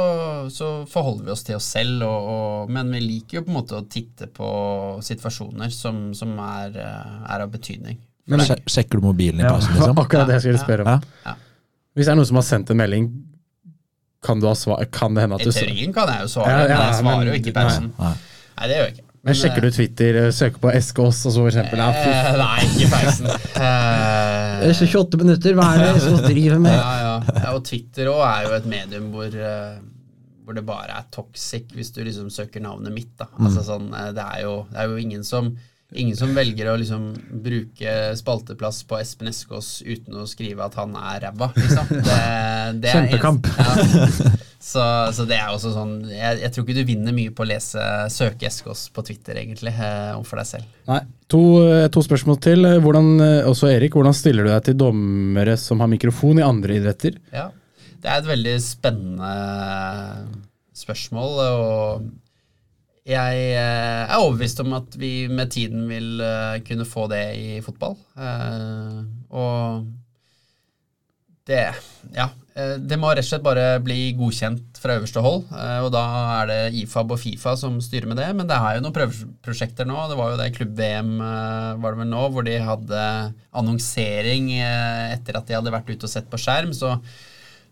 så, forholder vi oss til oss selv, og, og, men vi liker jo på en måte å titte på situasjoner som, som er, eh, er, av betydning. Men Sjekker du mobilen i pausen, liksom? (laughs) Akkurat det jeg skulle spørre om. Ja. Hvis det er noen som har sendt en melding, kan, du ha svar, kan det hende at du I teorien kan jeg jo svare, men jeg svarer jo ikke i pausen. Nei. Nei, det gjør jeg ikke. Men Sjekker du Twitter, eh, søker på Eskås og så for eksempel? Ja, eh, nei, ikke peisen. er 28 minutter, hva er det Eskås driver med? Ja, ja. og Twitter òg er jo et medium hvor, uh, hvor, det bare er toxic hvis du liksom søker navnet mitt. da. Altså, mm. sånn, det, er jo, det er jo ingen som Ingen som velger å liksom bruke spalteplass på Espen Eskås uten å skrive at han er ræva, liksom. Det, det Kjempekamp. (laughs) Ja. Så, så, det er også sånn jeg, jeg, tror ikke du vinner mye på å lese søke Eskås på Twitter, egentlig, om for deg selv. Nei. To, eh, to, spørsmål til. Hvordan, eh, også Erik, hvordan stiller du deg til dommere som har mikrofon i andre idretter? Ja, Det er et veldig spennende spørsmål. og jeg eh, er overbevist om at vi med tiden vil eh, kunne få det i fotball. Eh, og det Ja. Det må rett og slett bare bli godkjent fra øverste hold. Og da er det IFAB og Fifa som styrer med det. Men det er jo noen prøveprosjekter nå. Det var jo det klubb-VM var det vel nå, hvor de hadde annonsering etter at de hadde vært ute og sett på skjerm. Så,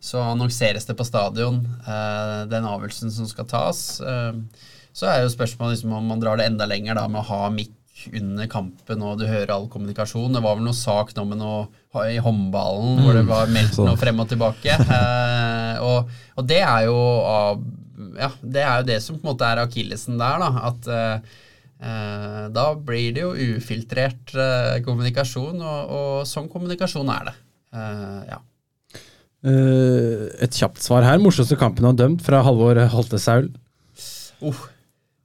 så annonseres det på stadion den avgjørelsen som skal tas. Eh, Så er jo spørsmålet liksom om man drar det enda lenger da med å ha mikk under kampen, og du hører all kommunikasjon. Det var vel noe sak nå med noe i håndballen hvor det var meldt noe frem og tilbake. (laughs) Eh, og, og det er jo Ja, det er jo det som på en måte er akillesen der, da. At eh, eh, da blir det jo ufiltrert eh, kommunikasjon, og, og sånn kommunikasjon er det. Eh, ja. Et kjapt svar her. Morsomste kampen han har dømt, fra Halvor Holtesaul? Uh.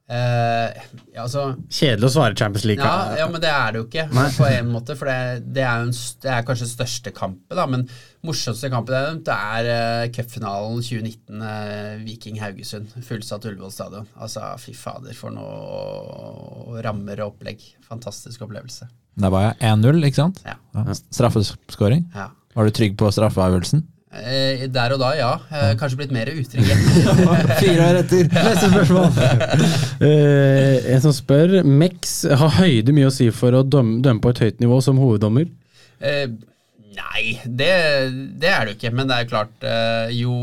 Eh, ja, altså Kjedelig å svare Champions League. Ja, ja, men det er det jo ikke, Nei. på en måte. For det, det, er en, det er kanskje den største kampen, da. Men morsomste kampen jeg har nevnt, det er uh, cupfinalen 2019, uh, Viking-Haugesund. Fullsatt Ullevål stadion. Altså, fy fader, for noe rammer og opplegg. Fantastisk opplevelse. Der var jeg 1-0, ikke sant? Ja. Ja. Straffeskåring. ja. Var du trygg på straffeavgjørelsen? Eh, der og da, ja. Eh, kanskje blitt mer utrygg. (laughs) Fire år etter! Neste spørsmål. (laughs) Eh, en som spør Mex har høyde mye å si for å dømme, dømme på et høyt nivå som hoveddommer. Eh, nei, det, det er det jo ikke. Men det er klart, eh, jo,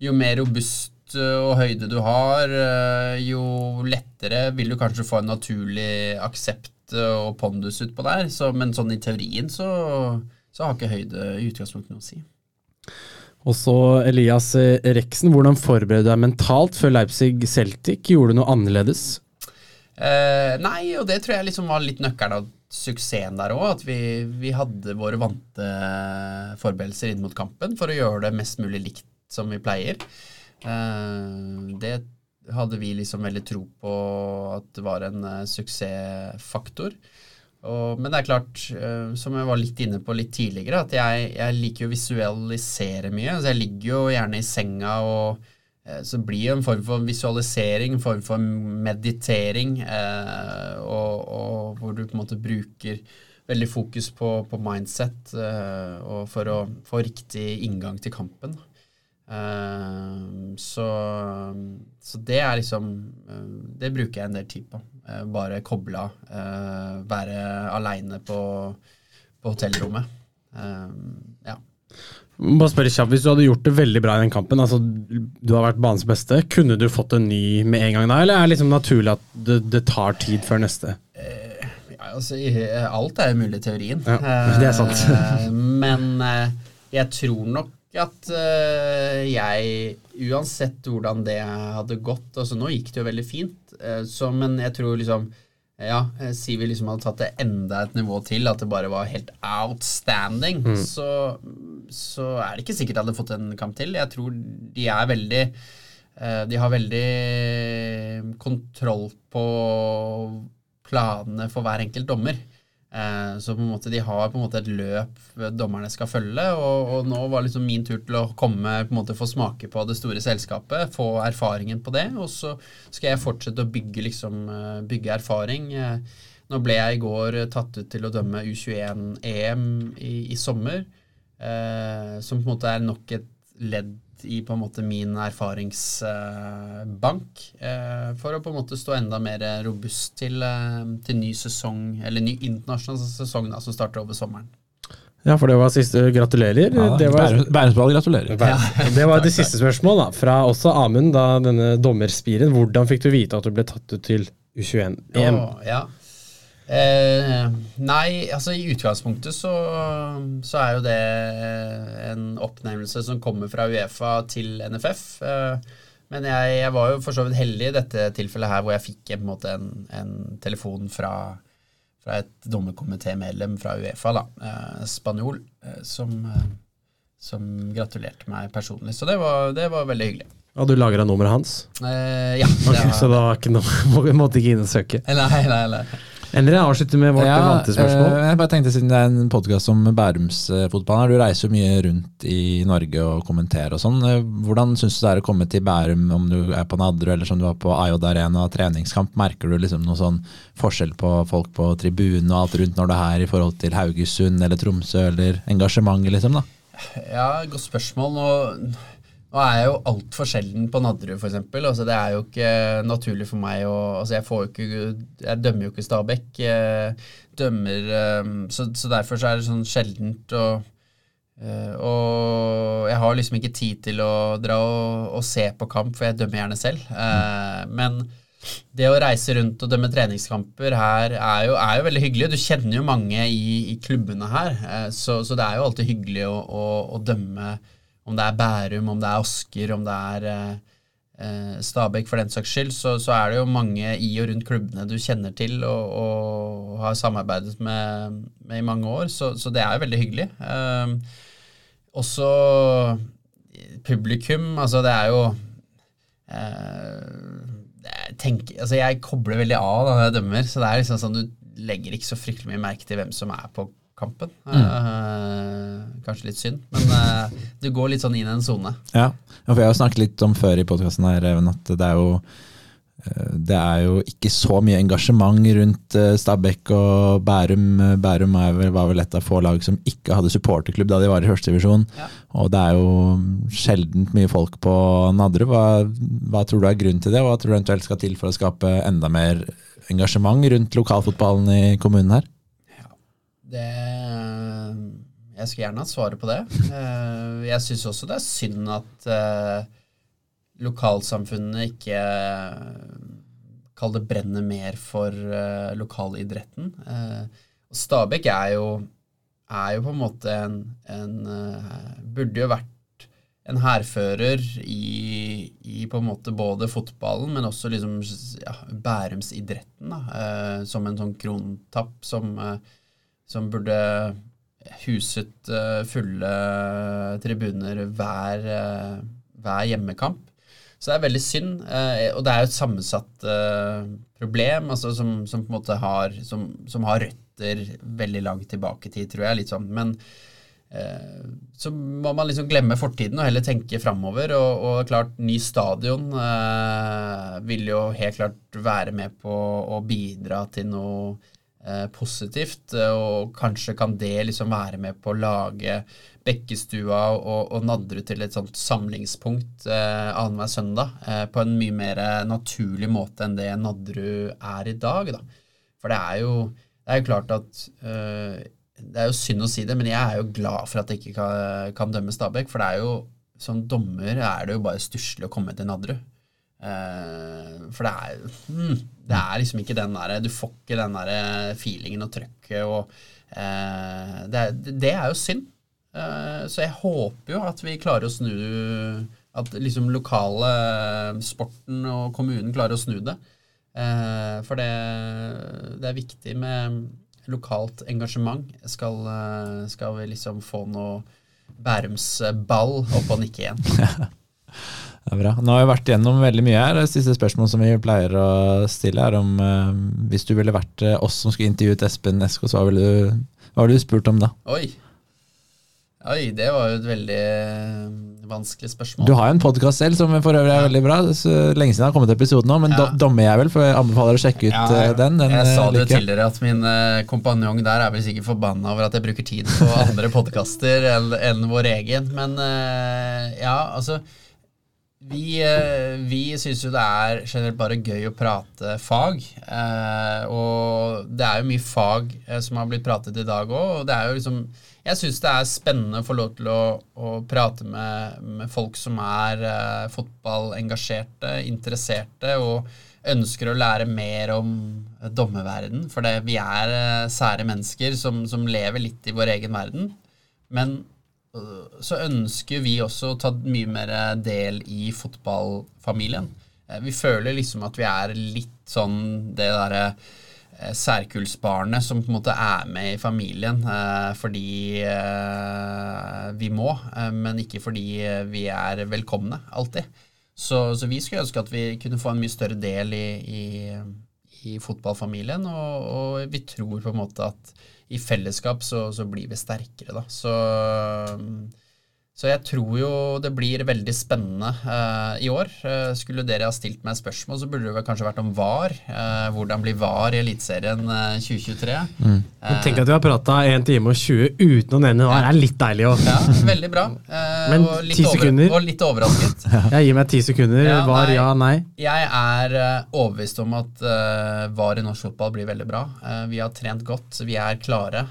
jo mer robust og høyde du har, eh, jo lettere vil du kanskje få en naturlig aksept og pondus utpå der. Så, men sånn i teorien så, så har ikke høyde i utgangspunktet noe å si. Og så Elias eh, Reksen, hvordan forbereder du deg mentalt før Leipzig Celtic? Gjorde du noe annerledes? Eh, nei, og det tror jeg liksom var litt nøkkelen av suksessen der òg. At vi, vi hadde våre vante forberedelser inn mot kampen for å gjøre det mest mulig likt som vi pleier. Eh, det hadde vi liksom veldig tro på at det var en eh, suksessfaktor. Og, men det er klart, uh, som jeg var litt inne på litt tidligere, at jeg, jeg liker jo å visualisere mye. Så jeg ligger jo gjerne i senga og uh, så blir det en form for visualisering, en form for meditering, uh, og, og hvor du på en måte bruker veldig fokus på, på mindset og for å få riktig inngang til kampen. Så, så det er liksom Det bruker jeg en del tid på. Eh, bare koble av. eh, være aleine på, på hotellrommet. Eh, ja. Bare spørre kjapt, Hvis du hadde gjort det veldig bra i den kampen, altså du har vært banens beste, kunne du fått en ny med en gang da, eller er det liksom naturlig at det, det tar tid før neste? Ja, altså, alt er jo mulig i teorien. Ja, (laughs) det er sant. Men jeg tror nok at uh, jeg, uansett hvordan det hadde gått altså Nå gikk det jo veldig fint, uh, så, men jeg tror liksom ja, Sier vi liksom hadde tatt det enda et nivå til, at det bare var helt outstanding, så, så er det ikke sikkert jeg hadde fått en kamp til. Jeg tror de er veldig eh, De har veldig kontroll på planene for hver enkelt dommer. Eh, Så på en måte de har på en måte et løp dommerne skal følge, og, og nå var liksom min tur til å komme på en måte få smake på det store selskapet, få erfaringen på det, og så skal jeg fortsette å bygge liksom eh, bygge erfaring. Eh, Nå ble jeg i går tatt ut til å dømme U21-EM i, i sommer, eh, som på en måte er nok et ledd i på en måte min erfaringsbank, eh, for å på en måte stå enda mer robust til, eh, til ny sesong, eller ny internasjonal sesong da, som starter over sommeren. Ja, for det var siste. Gratulerer. Ja, det, var, Bærumsball, gratulerer. (laughs) det var det siste spørsmål, da. Fra også Amund, da denne dommerspiren. Hvordan fikk du vite at du ble tatt ut til U21-EM? Ja, ja. Eh, nei, altså i utgangspunktet så, så er jo det en oppnevnelse som kommer fra Uefa til NFF. Eh, men jeg, jeg var jo for så vidt heldig i dette tilfellet her hvor jeg fikk en, en, en, en telefon fra, fra et dommerkomitémedlem fra Uefa, da, eh, spanjol, eh, som, eh, som gratulerte meg personlig. Så det var, det var veldig hyggelig. Og du lagra nummeret hans? Eh, ja. Ok, det var- Så da var ikke noe, (laughs) måtte ikke inn og søke? Nei, nei, nei. Endre avslutter med vårt vante spørsmål. eh, jeg bare tenkte Siden det er en podkast om Bærumsfotballen, her, du reiser jo mye rundt i Norge og kommenterer og sånn. Eh, Hvordan syns du det er å komme til Bærum, om du er på Nadderud eller som du var på Ayod Arena treningskamp? Merker du liksom noe sånn forskjell på folk på tribunen og alt rundt når du er her i forhold til Haugesund eller Tromsø, eller engasjementet, liksom? da? Ja, godt spørsmål. Nå, nå er jeg jo altfor sjelden på Nadderud, f.eks. Altså, det er jo ikke naturlig for meg å altså, jeg, får jo ikke, jeg dømmer jo ikke Stabæk. eh, Dømmer eh, så, så derfor så er det sånn sjeldent å eh, og jeg har liksom ikke tid til å dra og, og se på kamp, for jeg dømmer gjerne selv. Mm. men det å reise rundt og dømme treningskamper her er jo, er jo veldig hyggelig. Du kjenner jo mange i, i klubbene her, eh, så, så det er jo alltid hyggelig å, å, å dømme om det er Bærum, om det er Asker, om det er eh, eh, Stabæk for den saks skyld, så, så er det jo mange i og rundt klubbene du kjenner til og, og har samarbeidet med, med i mange år, så, så det er jo veldig hyggelig. Eh, også publikum, altså det er jo eh, tenk, altså jeg kobler veldig av da når jeg dømmer, så det er liksom sånn du legger ikke så fryktelig mye merke til hvem som er på kampen. Eh, kanskje litt synd, men eh, du går litt sånn inn i en sone. Ja, for jeg har snakket litt om før i podkasten her, Even, at det er jo eh, det er jo ikke så mye engasjement rundt eh, Stabæk og Bærum. Bærum var vel et av få lag som ikke hadde supporterklubb da de var i førstedivisjon. Ja. Og det er jo sjeldent mye folk på Nadderud. Hva, hva tror du er grunnen til det, og hva tror du eventuelt skal til for å skape enda mer engasjement rundt lokalfotballen i kommunen her? Det Jeg skulle gjerne hatt svaret på det. Eh, Jeg syns også det er synd at eh, lokalsamfunnene ikke Kall det brenner mer for eh, lokalidretten. Eh, Stabæk er jo, er jo på en måte en, en eh, Burde jo vært en hærfører i, i på en måte både fotballen, men også liksom ja, Bærumsidretten, da, eh, som en sånn krontapp som, eh, som burde huset eh, fulle tribuner hver, eh, hver hjemmekamp. Så det er veldig synd, eh, og det er jo et sammensatt problem altså som, som på en måte har, som, som har røtter veldig langt tilbake i tid, tror jeg. litt sånn, Men så må man liksom glemme fortiden og heller tenke framover. Og, og klart, ny stadion eh, vil jo helt klart være med på å bidra til noe positivt, og kanskje kan det liksom være med på å lage Bekkestua og, og Nadderud til et sånt samlingspunkt eh, annenhver søndag eh, på en mye mer naturlig måte enn det Nadderud er i dag. Da. For det er jo, det er jo klart at eh, Det er jo synd å si det, men jeg er jo glad for at jeg ikke kan, kan dømme Stabæk. For det er jo, som dommer er det jo bare stusslig å komme til Nadderud. Eh, for det er, mm, det er liksom ikke den derre Du får ikke den der feelingen og trøkket og eh, det, er, det er jo synd. Eh, så jeg håper jo at vi klarer å snu At liksom lokale sporten og kommunen klarer å snu det. Eh, for det, det er viktig med lokalt engasjement. Skal, eh, skal vi liksom få noe Bærumsball opp og nikke igjen. (laughs) Det er bra. Nå har vi vært gjennom veldig mye her. Det siste spørsmål som vi pleier å stille, er om eh, hvis du ville vært eh, oss som skulle intervjuet Espen Eskås, hva ville du, hva ville du spurt om da? Oi. Oi, det var jo et veldig eh, vanskelig spørsmål. Du har jo en podkast selv som for øvrig er veldig bra. Så lenge siden jeg har kommet til episoden nå, men Ja. do, Dommerjævel, for jeg anbefaler å sjekke ut Ja, eh, den. den jeg sa eh, det jo liker jeg. tidligere at min eh, kompanjong der er vel sikkert forbanna over at jeg bruker tid på andre podkaster enn enn vår egen. Men eh, ja, altså Vi, uh, vi syns jo det er generelt bare gøy å prate fag. eh, og det er jo mye fag eh, som har blitt pratet i dag òg. Og det er jo liksom Jeg syns det er spennende å få lov til å, å prate med, med folk som er fotballengasjerte, interesserte, og ønsker å lære mer om eh, dommerverden. For det, vi er eh, sære mennesker som, som lever litt i vår egen verden. Men så ønsker vi også å ta mye mer del i fotballfamilien. Eh, Vi føler liksom at vi er litt sånn det derre eh, særkullsbarnet som på en måte er med i familien eh, fordi vi må, men ikke fordi vi er velkomne alltid. Så, så vi skulle ønske at vi kunne få en mye større del i, i, i fotballfamilien, og, og vi tror på en måte at i fellesskap så, så blir vi sterkere, da. Så så jeg tror jo det blir veldig spennende eh, i år. Eh, skulle dere ha stilt meg spørsmål, så burde det vel kanskje vært om VAR. Eh, hvordan blir VAR i Eliteserien 2023? Mm. Tenk at vi har prata 1 time og 20 uten å nevne VAR. Det er litt deilig òg. Ja, veldig bra. Men og litt, sekunder. og litt overrasket. (laughs) Jeg gir meg ti sekunder. Ja, VAR, ja, nei. Jeg er overbevist om at VAR i norsk fotball blir veldig bra. vi har trent godt, vi er klare.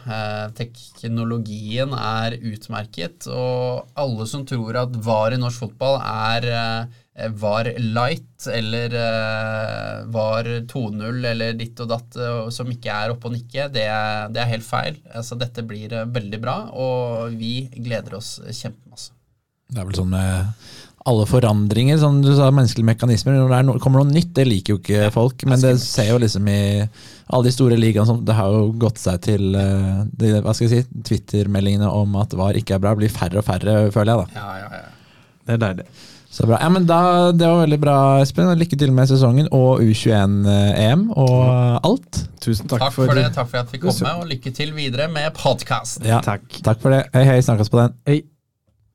teknologien er utmerket. og alle som tror at VAR i norsk fotball er eh, VAR light eller eh, VAR 2-0 eller ditt og datt eh, som ikke er oppe og nikke, det, det er helt feil. Altså, dette blir veldig bra, og vi gleder oss kjempemasse. Det er vel sånn med alle forandringer, som du sa, menneskelige mekanismer. Når det no kommer noe nytt, det liker jo ikke folk. Men det ser jo liksom i alle de store ligaene som Det har jo gått seg til uh, de, hva skal jeg si, Twitter-meldingene om at VAR ikke er bra, blir færre og færre, føler jeg. da. Ja, ja, ja. Det er deilig. Så bra. Ja, men da, Det var veldig bra, Espen. Lykke til med sesongen og U21-EM og alt. Tusen takk, takk for, for det. Takk for at vi kom med, og lykke til videre med podkast. Ja, takk. takk for det. Hei, hei. Snakkes på den. Hei.